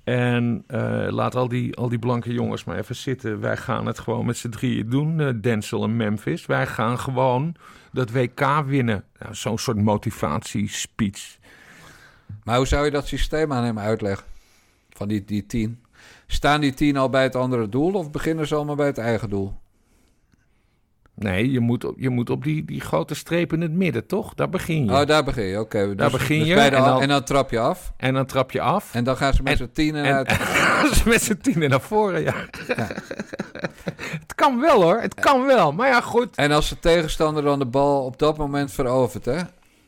En eh, laat al die, al die blanke jongens maar even zitten. Wij gaan het gewoon met z'n drieën doen, eh, Denzel en Memphis. Wij gaan gewoon dat WK winnen. Nou, Zo'n soort motivatiespeech. Maar hoe zou je dat systeem aan hem uitleggen? Van die, die tien. Staan die tien al bij het andere doel of beginnen ze allemaal bij het eigen doel? Nee, je moet, op- je moet op die, die grote streep in het midden, toch? Daar begin je. Oh, daar begin je. Oké. Daar dus- begin dus je en dan- en dan trap je af. En dan trap je af. En dan gaan ze met z'n tienen En uit. <laughs> met z'n tienen naar voren, ja. <laughs> het kan wel hoor, het kan wel. Maar ja, goed. En als de tegenstander dan de bal op dat moment verovert, hè?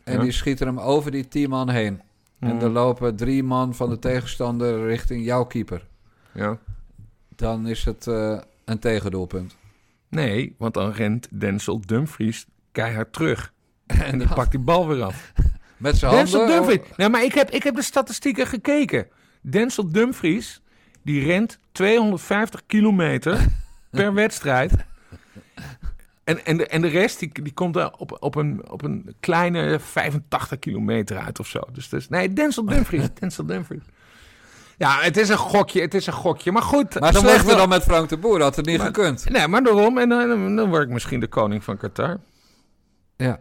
En Ja. die schieten hem over die tien man heen. En Mm. er lopen drie man van de tegenstander richting jouw keeper. Ja. Dan is het eh, een tegendoelpunt. Nee, want dan rent Denzel Dumfries keihard terug. En dan pakt die bal weer af. <laughs> met zijn Denzel handen... Dumfries. Nee, maar ik heb, ik heb de statistieken gekeken. Denzel Dumfries, die rent 250 kilometer <laughs> per wedstrijd. En, en, de, en de rest, die, die komt daar op, op, een, op een kleine 85 kilometer uit of zo. Dus, dus nee, Denzel <laughs> Dumfries. Denzel Dumfries. Ja, het is een gokje, het is een gokje. Maar goed. Maar dan slechter wel- dan met Frank de Boer had het niet Maar- gekund. Nee, maar daarom. En dan, dan word ik misschien de koning van Qatar. Ja.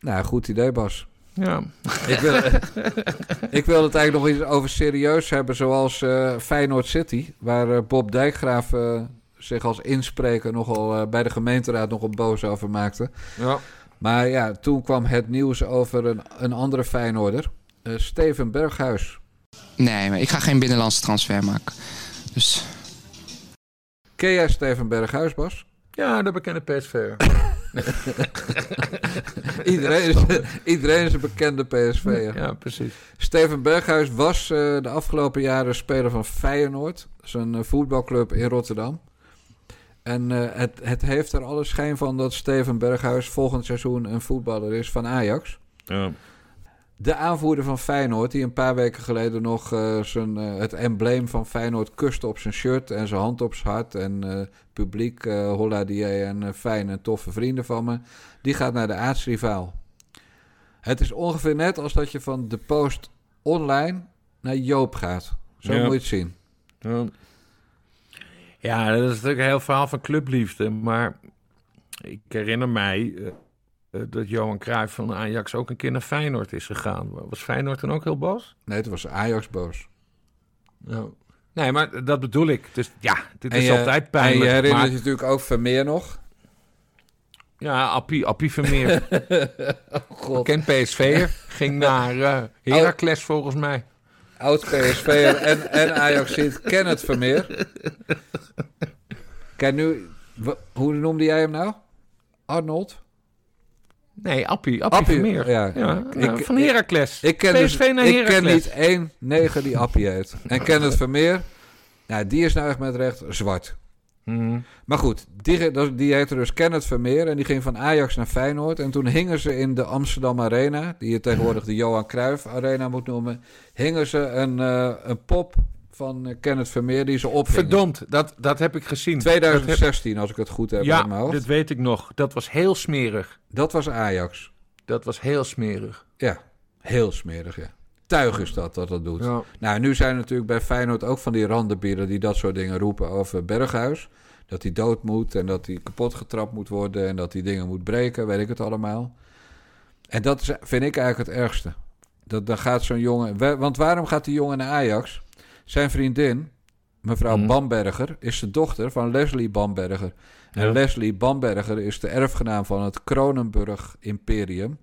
Nou, goed idee, Bas. Ja. Ik wil, <laughs> ik wil het eigenlijk nog iets over serieus hebben, zoals eh Feyenoord City, waar eh, Bob Dijkgraaf eh, zich als inspreker nogal eh, bij de gemeenteraad nogal boos over maakte. ja. Maar ja, toen kwam het nieuws over een, een andere Feyenoorder, eh, Steven Berghuis. Nee, maar ik ga geen binnenlandse transfer maken. Dus Ken jij Steven Berghuis, Bas? Ja, de bekende PSV'er. <laughs> Iedereen is, iedereen is een bekende PSV'er. Ja, precies. Steven Berghuis was eh, de afgelopen jaren speler van Feyenoord. Dat is een eh, voetbalclub in Rotterdam. En eh, het, het heeft er alle schijn van dat Steven Berghuis volgend seizoen een voetballer is van Ajax. Ja. De aanvoerder van Feyenoord, die een paar weken geleden nog eh, zijn, eh, het embleem van Feyenoord kuste op zijn shirt en zijn hand op zijn hart. En eh, publiek, holla die en fijne toffe vrienden van me. Die gaat naar de aartsrivaal. Het is ongeveer net als dat je van de post online naar Joop gaat. Zo Ja. moet je het zien. Ja. Ja, dat is natuurlijk een heel verhaal van clubliefde. Maar ik herinner mij, eh, dat Johan Cruijff van Ajax ook een keer naar Feyenoord is gegaan. Was Feyenoord dan ook heel boos? Nee, het was Ajax boos. Nou, nee, maar dat bedoel ik. Dus ja, dit En is je- altijd En pijnlijk. je herinnert maar- je natuurlijk ook Vermeer nog. Ja, Appie, Appie Vermeer. <laughs> God. Ken PSV'er. Ging naar eh Heracles volgens mij. Oud PSV'er en, en Ajax zit Kenneth Vermeer. <laughs> Kijk nu, hoe noemde jij hem nou? Arnold? Nee, Appie, Appie, Appie, Vermeer. ja. Ja, Ik- ja, van Heracles. Ik ken, PSV dus, naar ik ken niet één negen die Appie heet. En Kenneth Vermeer, nou, die is nou echt met recht zwart. Mhm. Maar goed, die, die heette dus Kenneth Vermeer en die ging van Ajax naar Feyenoord. En toen hingen ze in de Amsterdam Arena, die je tegenwoordig de Johan Cruijff Arena moet noemen, hingen ze een, eh, een pop van eh, Kenneth Vermeer die ze opvingen. Verdomd, dat, dat heb ik gezien. 2016, als ik het goed heb ja, hoofd. dat weet ik nog. Dat was heel smerig. Dat was Ajax. Dat was heel smerig. Ja, heel smerig, ja. Tuig is dat, dat dat doet. Ja. Nou, nu zijn er natuurlijk bij Feyenoord ook van die randenbieren die dat soort dingen roepen over Berghuis. Dat hij dood moet en dat hij kapot getrapt moet worden en dat hij dingen moet breken, weet ik het allemaal. En dat is, vind ik eigenlijk het ergste. Dat, dan gaat zo'n jongen... wa- Want waarom gaat die jongen naar Ajax? Zijn vriendin, mevrouw Mhm. Bamberger, is de dochter van Leslie Bamberger. En Ja. Leslie Bamberger is de erfgenaam van het Kronenburg Imperium.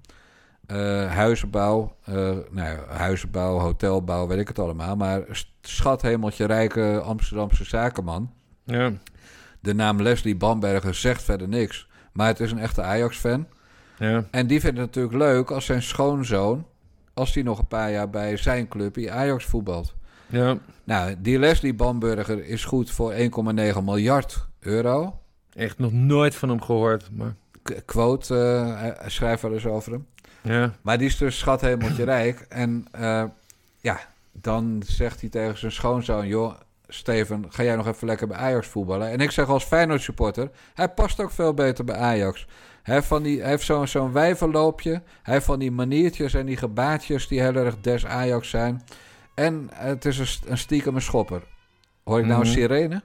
Eh, huizenbouw, eh, nou ja, huizenbouw, hotelbouw, weet ik het allemaal. Maar schathemeltje rijke Amsterdamse zakenman. Ja. De naam Leslie Bamberger zegt verder niks. Maar het is een echte Ajax-fan. Ja. En die vindt het natuurlijk leuk als zijn schoonzoon... als die nog een paar jaar bij zijn clubje Ajax voetbalt. Ja. Nou, die Leslie Bamberger is goed voor 1,9 miljard euro. Echt nog nooit van hem gehoord. Maar, K- quote, eh, hij- schrijft wel eens over hem. ja. Maar die is dus schathemeltje <clears throat> rijk. En eh, ja, dan zegt hij tegen zijn schoonzoon... joh, Steven, ga jij nog even lekker bij Ajax voetballen? En ik zeg als Feyenoord supporter... hij past ook veel beter bij Ajax. Hij heeft, van die, hij heeft zo'n zo'n wijvenloopje. Hij heeft van die maniertjes en die gebaatjes... die heel erg des Ajax zijn. En het is een, st- een stiekem schopper. Hoor ik nou een Mhm. sirene?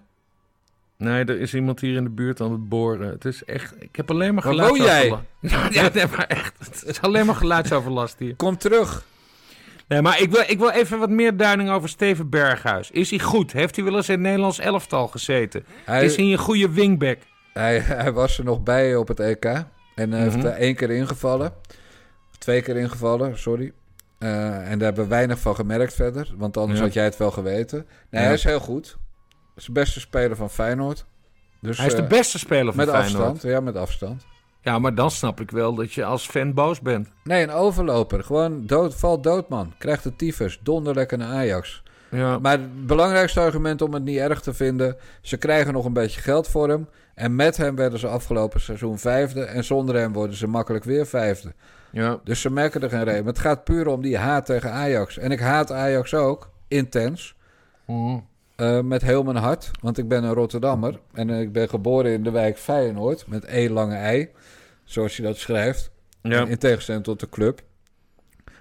Nee, er is iemand hier in de buurt aan het boren. Het is echt... Ik heb alleen maar geluidsoverlast. <laughs> Ja, nee, maar echt. Het is alleen maar geluidsoverlast hier. Kom terug. Nee, maar ik wil, ik wil even wat meer duiding over Steven Berghuis. Is hij goed? Heeft hij wel eens in het Nederlands elftal gezeten? Hij, Is hij een goede wingback? Hij, hij was er nog bij op het EK. En hij heeft Mhm. er één keer ingevallen. Twee keer ingevallen, sorry. Eh, en daar hebben we weinig van gemerkt verder. Want anders Ja. had jij het wel geweten. Nee, hij is heel goed. Hij is de beste speler van Feyenoord. Dus, Hij is de eh, beste speler van Met Feyenoord. afstand, ja, met afstand. Ja, maar dan snap ik wel dat je als fan boos bent. Nee, een overloper. Gewoon dood, valt dood, man. Krijgt de tyfus. Donder lekker naar Ajax. Ja, Maar het belangrijkste argument om het niet erg te vinden... ze krijgen nog een beetje geld voor hem. En met hem werden ze afgelopen seizoen vijfde. En zonder hem worden ze makkelijk weer vijfde. Ja. Dus ze merken er geen reden. Maar het gaat puur om die haat tegen Ajax. En ik haat Ajax ook, intens. Mhm. eh, met heel mijn hart. Want ik ben een Rotterdammer. En ik ben geboren in de wijk Feyenoord. Met E lange ei. Zoals je dat schrijft. ja. In tegenstelling tot de club.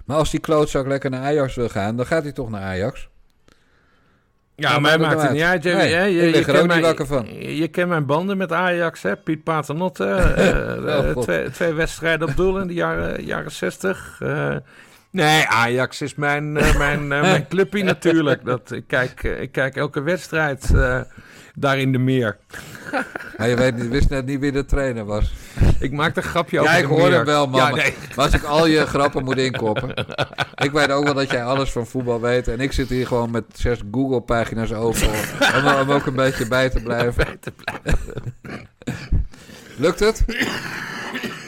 Maar als die klootzak lekker naar Ajax wil gaan... dan gaat hij toch naar Ajax. Ja, maar maakt het niet uit. Je, Nee, je, je, ik lig er niet wakker van. Je, kent mijn banden met Ajax, hè? Piet Paternotte. <laughs> eh, Oh, eh, twee, twee wedstrijden op doel in de jaren, jaren 60. Eh, nee, Ajax is mijn, mijn, mijn <laughs> clubje natuurlijk. Dat, ik, kijk, ik kijk elke wedstrijd daar in de meer. <laughs> Maar je weet, wist net niet wie de trainer was. Ik maak een grapje Ja, over ik de hoor meer. hem wel, man. Ja, nee. Maar als ik al je grappen moet inkoppen. Ik weet ook wel dat jij alles van voetbal weet. En ik zit hier gewoon met zes Google-pagina's open. Om, om ook een beetje bij te blijven. Lukt het?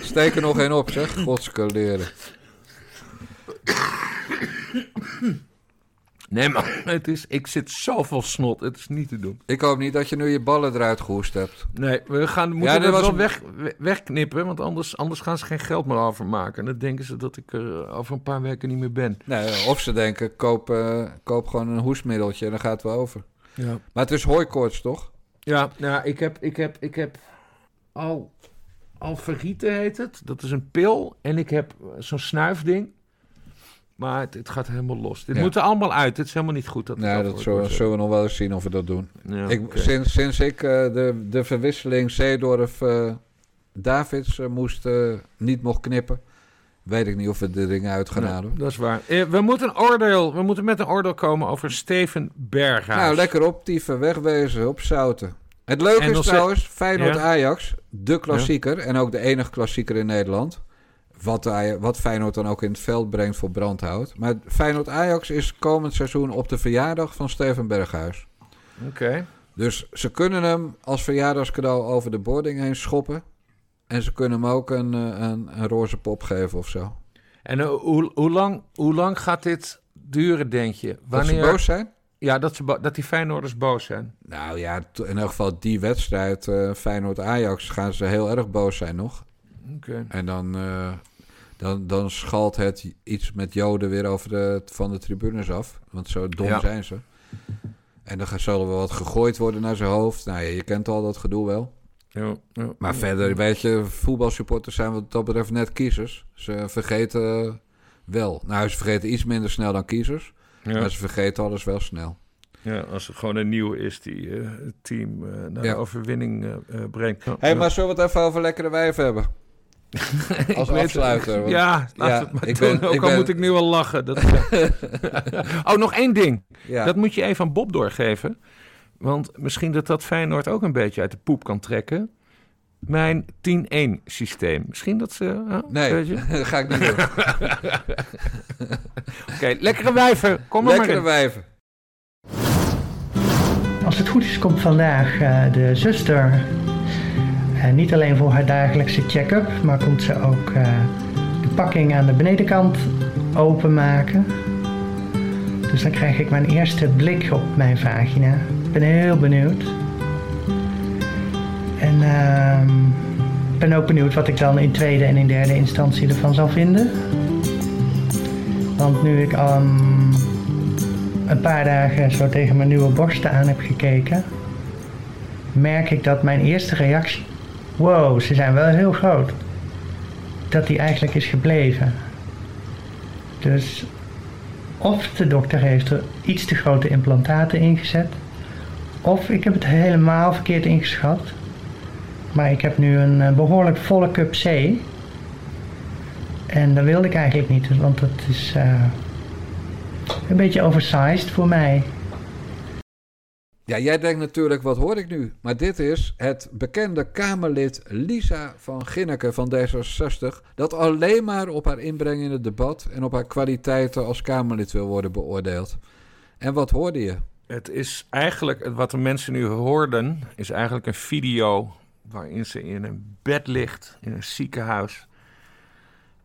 Steek er nog één op, zeg. Godskaleren. Nee, maar <laughs> het is, ik zit zoveel snot. Het is niet te doen. Ik hoop niet dat je nu je ballen eruit gehoest hebt. Nee, we gaan, moeten Ja, was wel weg, we- wegknippen, want anders, anders gaan ze geen geld meer overmaken. En dan denken ze dat ik er over een paar weken niet meer ben. Nee, of ze denken, koop, eh, koop gewoon een hoestmiddeltje en dan gaat het wel over. Ja, Maar het is hooikoorts, toch? ja nou, ik heb, ik heb, ik heb al, Alverite heet het. Dat is een pil. En ik heb eh, zo'n snuifding. Maar het, het gaat helemaal los. Dit Ja. moet er allemaal uit. Het is helemaal niet goed. Dat Nee, dat zullen, we nog wel eens zien of we dat doen. Ja, ik, sinds, sinds ik eh, de, de verwisseling Zeedorf eh, Davids eh, moest, niet mocht knippen. Weet ik niet of we de dingen uit gaan Nee, halen. dat is waar. We moeten, een oordeel, we moeten met een oordeel komen over Steven Berghuis. Nou, lekker optieven, wegwezen, op zouten. Het leuke is trouwens, Feyenoord Ja. Ajax, de klassieker en ook de enige klassieker in Nederland. Wat, wat Feyenoord dan ook in het veld brengt voor brandhout. Maar Feyenoord Ajax is komend seizoen op de verjaardag van Steven Berghuis. Oké. Dus ze kunnen hem als verjaardagscadeau over de boarding heen schoppen. En ze kunnen hem ook een, eh, een, een roze pop geven of zo. En eh, hoe, hoe, lang, hoe lang gaat dit duren, denk je? Dat ze boos zijn? Ja, dat, ze dat die Feyenoorders boos zijn. Nou ja, in elk geval die wedstrijd, eh Feyenoord-Ajax, gaan ze heel erg boos zijn nog. Oké. En dan, dan, dan schalt het iets met Joden weer over de, van de tribunes af. Want zo dom Ja. zijn ze. En dan zal er wel wat gegooid worden naar zijn hoofd. Nou ja, je kent al dat gedoe wel. Ja, ja. Maar verder, weet je, voetbalsupporters zijn wat dat betreft net kiezers. Ze vergeten wel. Nou, ze vergeten iets minder snel dan kiezers. Maar ze vergeten alles wel snel. Ja, als er gewoon een nieuw is die eh, het team eh, naar de overwinning eh, brengt. Hé, hey, maar zullen we het even over lekkere wijf hebben? <laughs> Als afsluiter. want- Ja, laat Ja, het maar ik ben- Ook ik al ben- moet ik nu al lachen. Dat, <laughs> oh, nog één ding. ja. Dat moet je even aan Bob doorgeven. Want misschien dat dat Feyenoord ook een beetje uit de poep kan trekken. Mijn 10-1 systeem. Misschien dat ze... Nee, Weet je? <laughs> dat ga ik niet doen. Oké, lekkere wijven. Kom er maar Lekkere wijven. Als het goed is, komt vandaag eh, de zuster. Eh, niet alleen voor haar dagelijkse check-up, maar komt ze ook eh, de pakking aan de benedenkant openmaken. Dus dan krijg ik mijn eerste blik op mijn vagina. Ik ben heel benieuwd. En ehm, ik ben ook benieuwd wat ik dan in tweede en in derde instantie ervan zal vinden. Want nu ik ehm, een paar dagen zo tegen mijn nieuwe borsten aan heb gekeken, merk ik dat mijn eerste reactie, wow, ze zijn wel heel groot, dat die eigenlijk is gebleven. Dus of de dokter heeft er iets te grote implantaten ingezet, of ik heb het helemaal verkeerd ingeschat. Maar ik heb nu een eh, behoorlijk volle cup C. En dat wilde ik eigenlijk niet, want dat is eh, een beetje oversized voor mij. Ja, jij denkt natuurlijk, wat hoor ik nu? Maar dit is het bekende Kamerlid Lisa van Ginneke van D66... dat alleen maar op haar inbreng in het debat... en op haar kwaliteiten als Kamerlid wil worden beoordeeld. En wat hoorde je? Het is eigenlijk, wat de mensen nu hoorden, is eigenlijk een video waarin ze in een bed ligt in een ziekenhuis.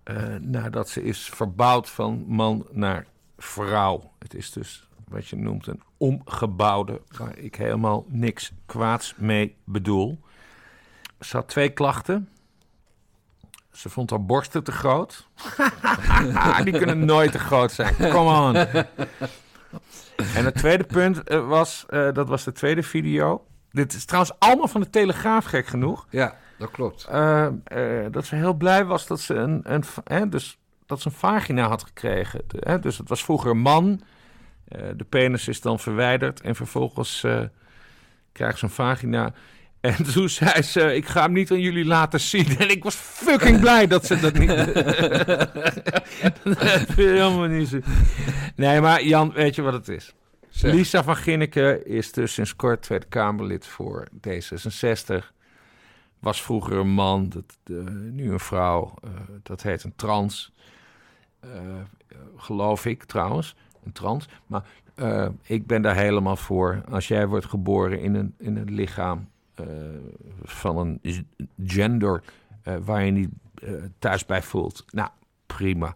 eh, nadat ze is verbouwd van man naar vrouw. Het is dus wat je noemt een omgebouwde, waar ik helemaal niks kwaads mee bedoel. Ze had twee klachten. Ze vond haar borsten te groot. <laughs> Die kunnen nooit te groot zijn. Come on. En het tweede punt eh, was, eh, dat was de tweede video. Dit is trouwens allemaal van de Telegraaf, gek genoeg. Ja, dat klopt. Eh, dat ze heel blij was dat ze een, een, hè, dus, dat ze een vagina had gekregen. De- hè, dus het was vroeger een man. Eh, de penis is dan verwijderd. En vervolgens eh, krijgt ze een vagina. <laughs> En toen zei ze, ik ga hem niet aan jullie laten zien. En ik was fucking <laughs> blij dat ze dat niet... <laughs> dat je helemaal niet zo... Nee, maar Jan, weet je wat het is? Zeg. Lisa van Ginneke is dus sinds kort Tweede Kamerlid voor D66. Was vroeger een man, dat, eh, nu een vrouw. dat heet een trans. Geloof ik trouwens, trans. Maar eh, ik ben daar helemaal voor. Als jij wordt geboren in een, in een lichaam eh, van een gender eh, waar je niet thuis bij voelt. Nou, prima.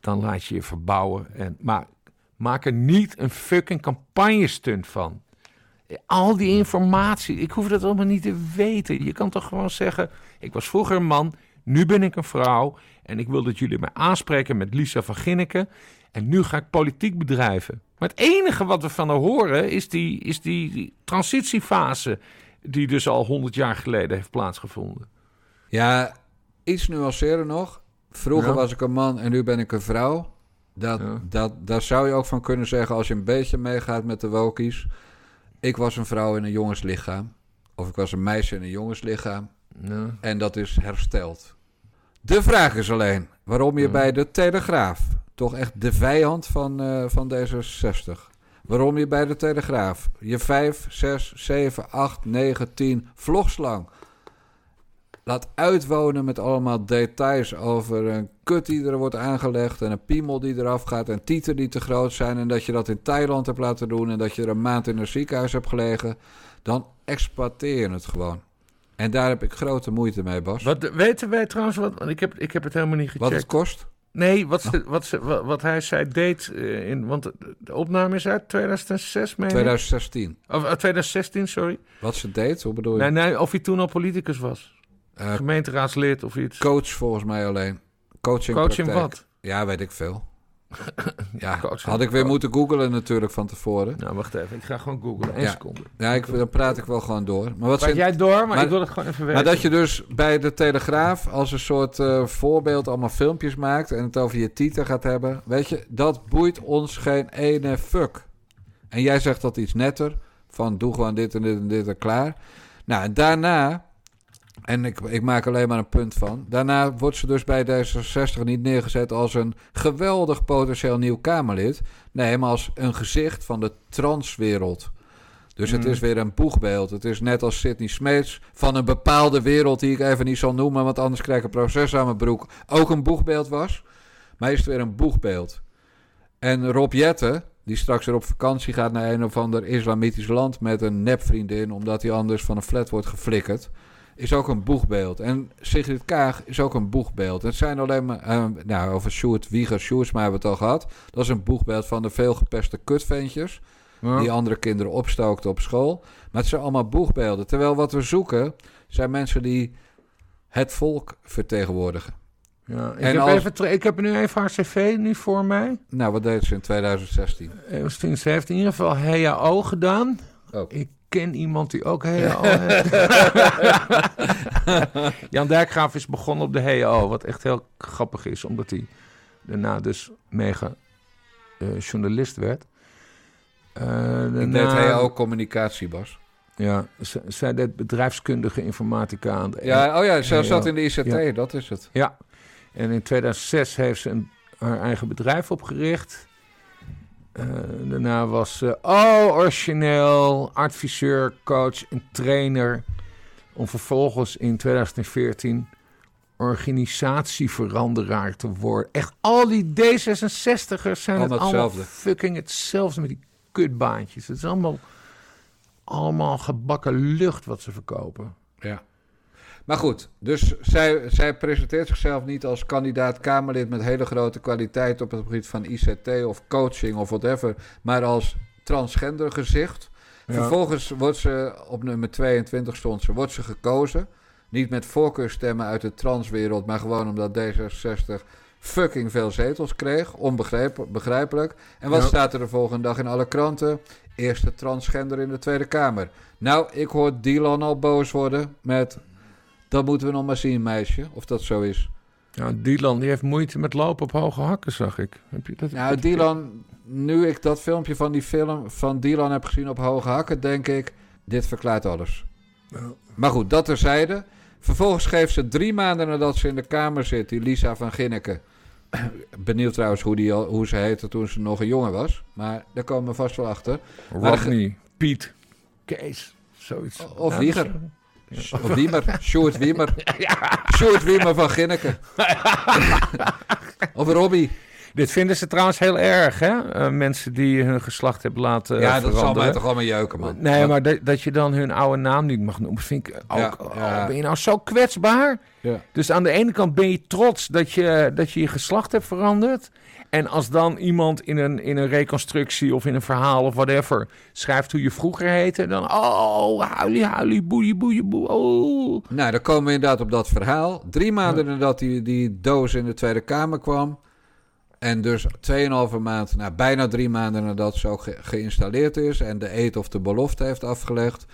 Dan laat je je verbouwen. En, maar maak er niet een fucking campagnestunt van. Al die informatie, ik hoef dat allemaal niet te weten. Je kan toch gewoon zeggen: ik was vroeger een man, nu ben ik een vrouw. En ik wil dat jullie mij aanspreken met Lisa van Ginneken. En nu ga ik politiek bedrijven. Maar het enige wat we van haar horen is die, is die, die transitiefase. Die dus al honderd jaar geleden heeft plaatsgevonden. Ja, iets nuanceren nog. Vroeger Ja. was ik een man en nu ben ik een vrouw. Dat, Ja. dat, daar zou je ook van kunnen zeggen als je een beetje meegaat met de wokies. Ik was een vrouw in een jongenslichaam. Of ik was een meisje in een jongenslichaam. En dat is hersteld. De vraag is alleen waarom je bij de Telegraaf, toch echt de vijand van, eh, van D66, waarom je bij de Telegraaf je 5, 6, 7, 8, 9, 10 vlogslang laat uitwonen met allemaal details over een kut die er wordt aangelegd en een piemel die eraf gaat en tieten die te groot zijn en dat je dat in Thailand hebt laten doen en dat je er een maand in een ziekenhuis hebt gelegen, dan exploiteer je het gewoon. En daar heb ik grote moeite mee, Bas. Wat, wat, weten wij trouwens wat? Want ik heb, ik heb het helemaal niet gecheckt. het kost? Nee, wat, ze, wat, ze, wat, wat hij zei deed eh, in. Want de- opname is uit 2006, meen ik? 2016. Of eh, 2016, sorry. Wat ze deed, hoe bedoel je? Nee, nee, of hij toen al politicus was. Eh, Gemeenteraadslid of iets. coach volgens mij alleen. Coaching Coach in praktijk. wat? Ja, weet ik veel. <coughs> ja, had ik weer wat? moeten googlen natuurlijk van tevoren. Nou, wacht even. Ik ga gewoon googlen. Eén Ja. seconde. Ja, ik, dan praat ik wel gewoon door. Maar wat jij door, maar, maar- ik wil het gewoon even weten. Maar dat je dus bij de Telegraaf als een soort eh, voorbeeld allemaal filmpjes maakt en het over je titel gaat hebben, weet je, dat boeit ons geen ene fuck. En jij zegt dat iets netter, van doe gewoon dit en dit en dit en klaar. Nou, en daarna, en ik, ik maak alleen maar een punt van, daarna wordt ze dus bij D66 niet neergezet als een geweldig potentieel nieuw Kamerlid, nee, maar als een gezicht van de transwereld. Dus het Mm. is weer een boegbeeld. Het is net als Sidney Smeets van een bepaalde wereld die ik even niet zal noemen, want anders krijg ik een proces aan mijn broek. Ook een boegbeeld was. Maar is het weer een boegbeeld. En Rob Jetten, die straks weer op vakantie gaat naar een of ander islamitisch land met een nepvriendin, omdat hij anders van een flat wordt geflikkerd, is ook een boegbeeld. En Sigrid Kaag is ook een boegbeeld. Het zijn alleen maar, eh, nou, over Sjoerd Wieger, Sjoerdsma hebben we het al gehad. Dat is een boegbeeld van de veelgepeste kutventjes Ja. die andere kinderen opstookten op school. Maar het zijn allemaal boegbeelden. Terwijl wat we zoeken zijn mensen die het volk vertegenwoordigen. Ja, ik, En heb als- even, ik heb nu even haar cv nu voor mij. Nou, wat deed ze in 2016? Eh, Ze heeft in ieder geval HAO gedaan. Oh. Ik ken iemand die ook heeft. <laughs> Jan Dijkgraaf is begonnen op de HAO, wat echt heel grappig is, omdat hij daarna dus mega eh, journalist werd. Ik daarna- deed hij ook communicatie, Bas. Ja, zij deed bedrijfskundige informatica aan de Ja, oh ja, ze zat in de ICT, Ja. dat is het. Ja, en in 2006 heeft ze een, haar eigen bedrijf opgericht. Eh, daarna was ze oh, origineel, adviseur, coach en trainer. Om vervolgens in 2014 organisatieveranderaar te worden. Echt, al die D66'ers zijn het Allemaal allemaal hetzelfde. fucking hetzelfde met die kutbaantjes. Het is allemaal, allemaal gebakken lucht wat ze verkopen. Ja. Maar goed, dus zij, zij presenteert zichzelf niet als kandidaat Kamerlid met hele grote kwaliteit op het gebied van ICT of coaching of whatever, maar als transgender gezicht. Ja. Vervolgens wordt ze op nummer 22 stond ze, wordt ze gekozen. Niet met voorkeurstemmen uit de transwereld, maar gewoon omdat D66 fucking veel zetels kreeg. Onbegrijpelijk. En wat Ja. staat er de volgende dag in alle kranten? Eerste transgender in de Tweede Kamer. Nou, ik hoor Dylan al boos worden met... Dat moeten we nog maar zien, meisje, of dat zo is. Ja, Dylan die heeft moeite met lopen op hoge hakken, zag ik. Heb je dat? Nou, Dylan, nu ik dat filmpje van die film van Dylan heb gezien op hoge hakken, denk ik, dit verklaart alles. Maar goed, dat terzijde. Vervolgens geeft ze drie maanden nadat ze in de kamer zit, die Lisa van Ginneken. <clears throat> Benieuwd trouwens hoe, die, hoe ze heette toen ze nog een jongen was. Maar daar komen we vast wel achter. Rodney, Piet, Kees, zoiets. Of Ja, Wieger. Of Wiemer, Sjoerd Wiemer. <laughs> Sjoerd Wiemer van Ginneken. <laughs> of Robbie. Dit vinden ze trouwens heel erg, hè? Eh, mensen die hun geslacht hebben laten ja, dat zal veranderen. mij toch allemaal jeuken, man. Nee, Want- maar dat, dat je dan hun oude naam niet mag noemen, vind ik ook. Ja, oh, ja. ben je nou zo kwetsbaar? Ja. Dus aan de ene kant ben je trots dat je dat je, je geslacht hebt veranderd. En als dan iemand in een, in een reconstructie of in een verhaal of whatever schrijft hoe je vroeger heette, dan oh, huilie, huilie, boeie, boeie, boe, oh. Nou, dan komen we inderdaad op dat verhaal. Drie maanden nadat die, die doos in de Tweede Kamer kwam. En dus 2,5 maand, nou bijna drie maanden nadat ze ook ge- geïnstalleerd is. En de eet of de belofte heeft afgelegd.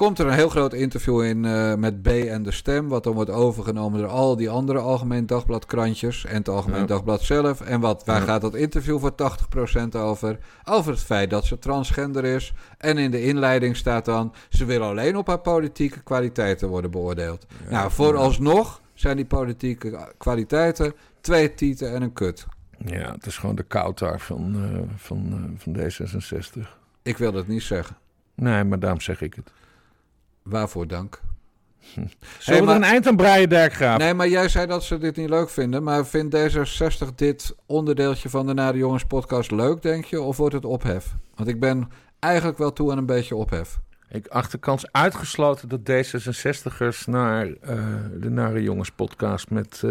Komt er een heel groot interview in eh, met B en de Stem, wat dan wordt overgenomen door al die andere Algemeen Dagblad krantjes en het Algemeen Ja. Dagblad zelf. En wat, waar Ja. gaat dat interview voor 80% over? Over het feit dat ze transgender is. En in de inleiding staat dan, ze wil alleen op haar politieke kwaliteiten worden beoordeeld. nou, vooralsnog zijn die politieke kwaliteiten twee tieten en een kut. Ja, het is gewoon de koutar van, eh, van, eh, van D66. Ik wil dat niet zeggen. Nee, maar daarom zeg ik het. Waarvoor dank. <laughs> Zullen Hey, we maar- er een eind aan breien, Dijkgraaf? Nee, maar jij zei dat ze dit niet leuk vinden. Maar vindt D66 dit onderdeeltje van de Nare Jongens podcast leuk, denk je? Of wordt het ophef? Want ik ben eigenlijk wel toe aan een beetje ophef. Ik acht de kans uitgesloten dat D66'ers naar eh, de Nare Jongens podcast met eh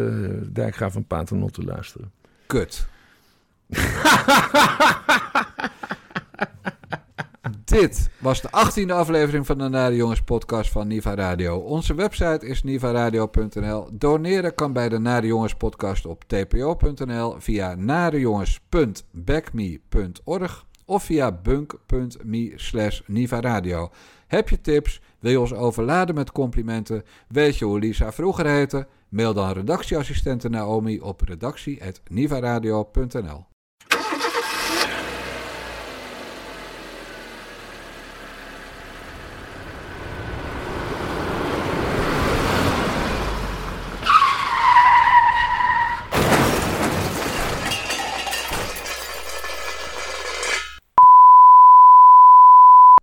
Dijkgraaf en Paternotte luisteren. Kut. <laughs> Dit was de 18e aflevering van de Nare Jongens podcast van Niva Radio. Onze website is nivaradio.nl. Doneren kan bij de Nare Jongens podcast op tpo.nl via narejongens.backme.org of via bunk.me slash nivaradio. Heb je tips? Wil je ons overladen met complimenten? Weet je hoe Lisa vroeger heette? Mail dan redactieassistente Naomi op redactie.nivaradio.nl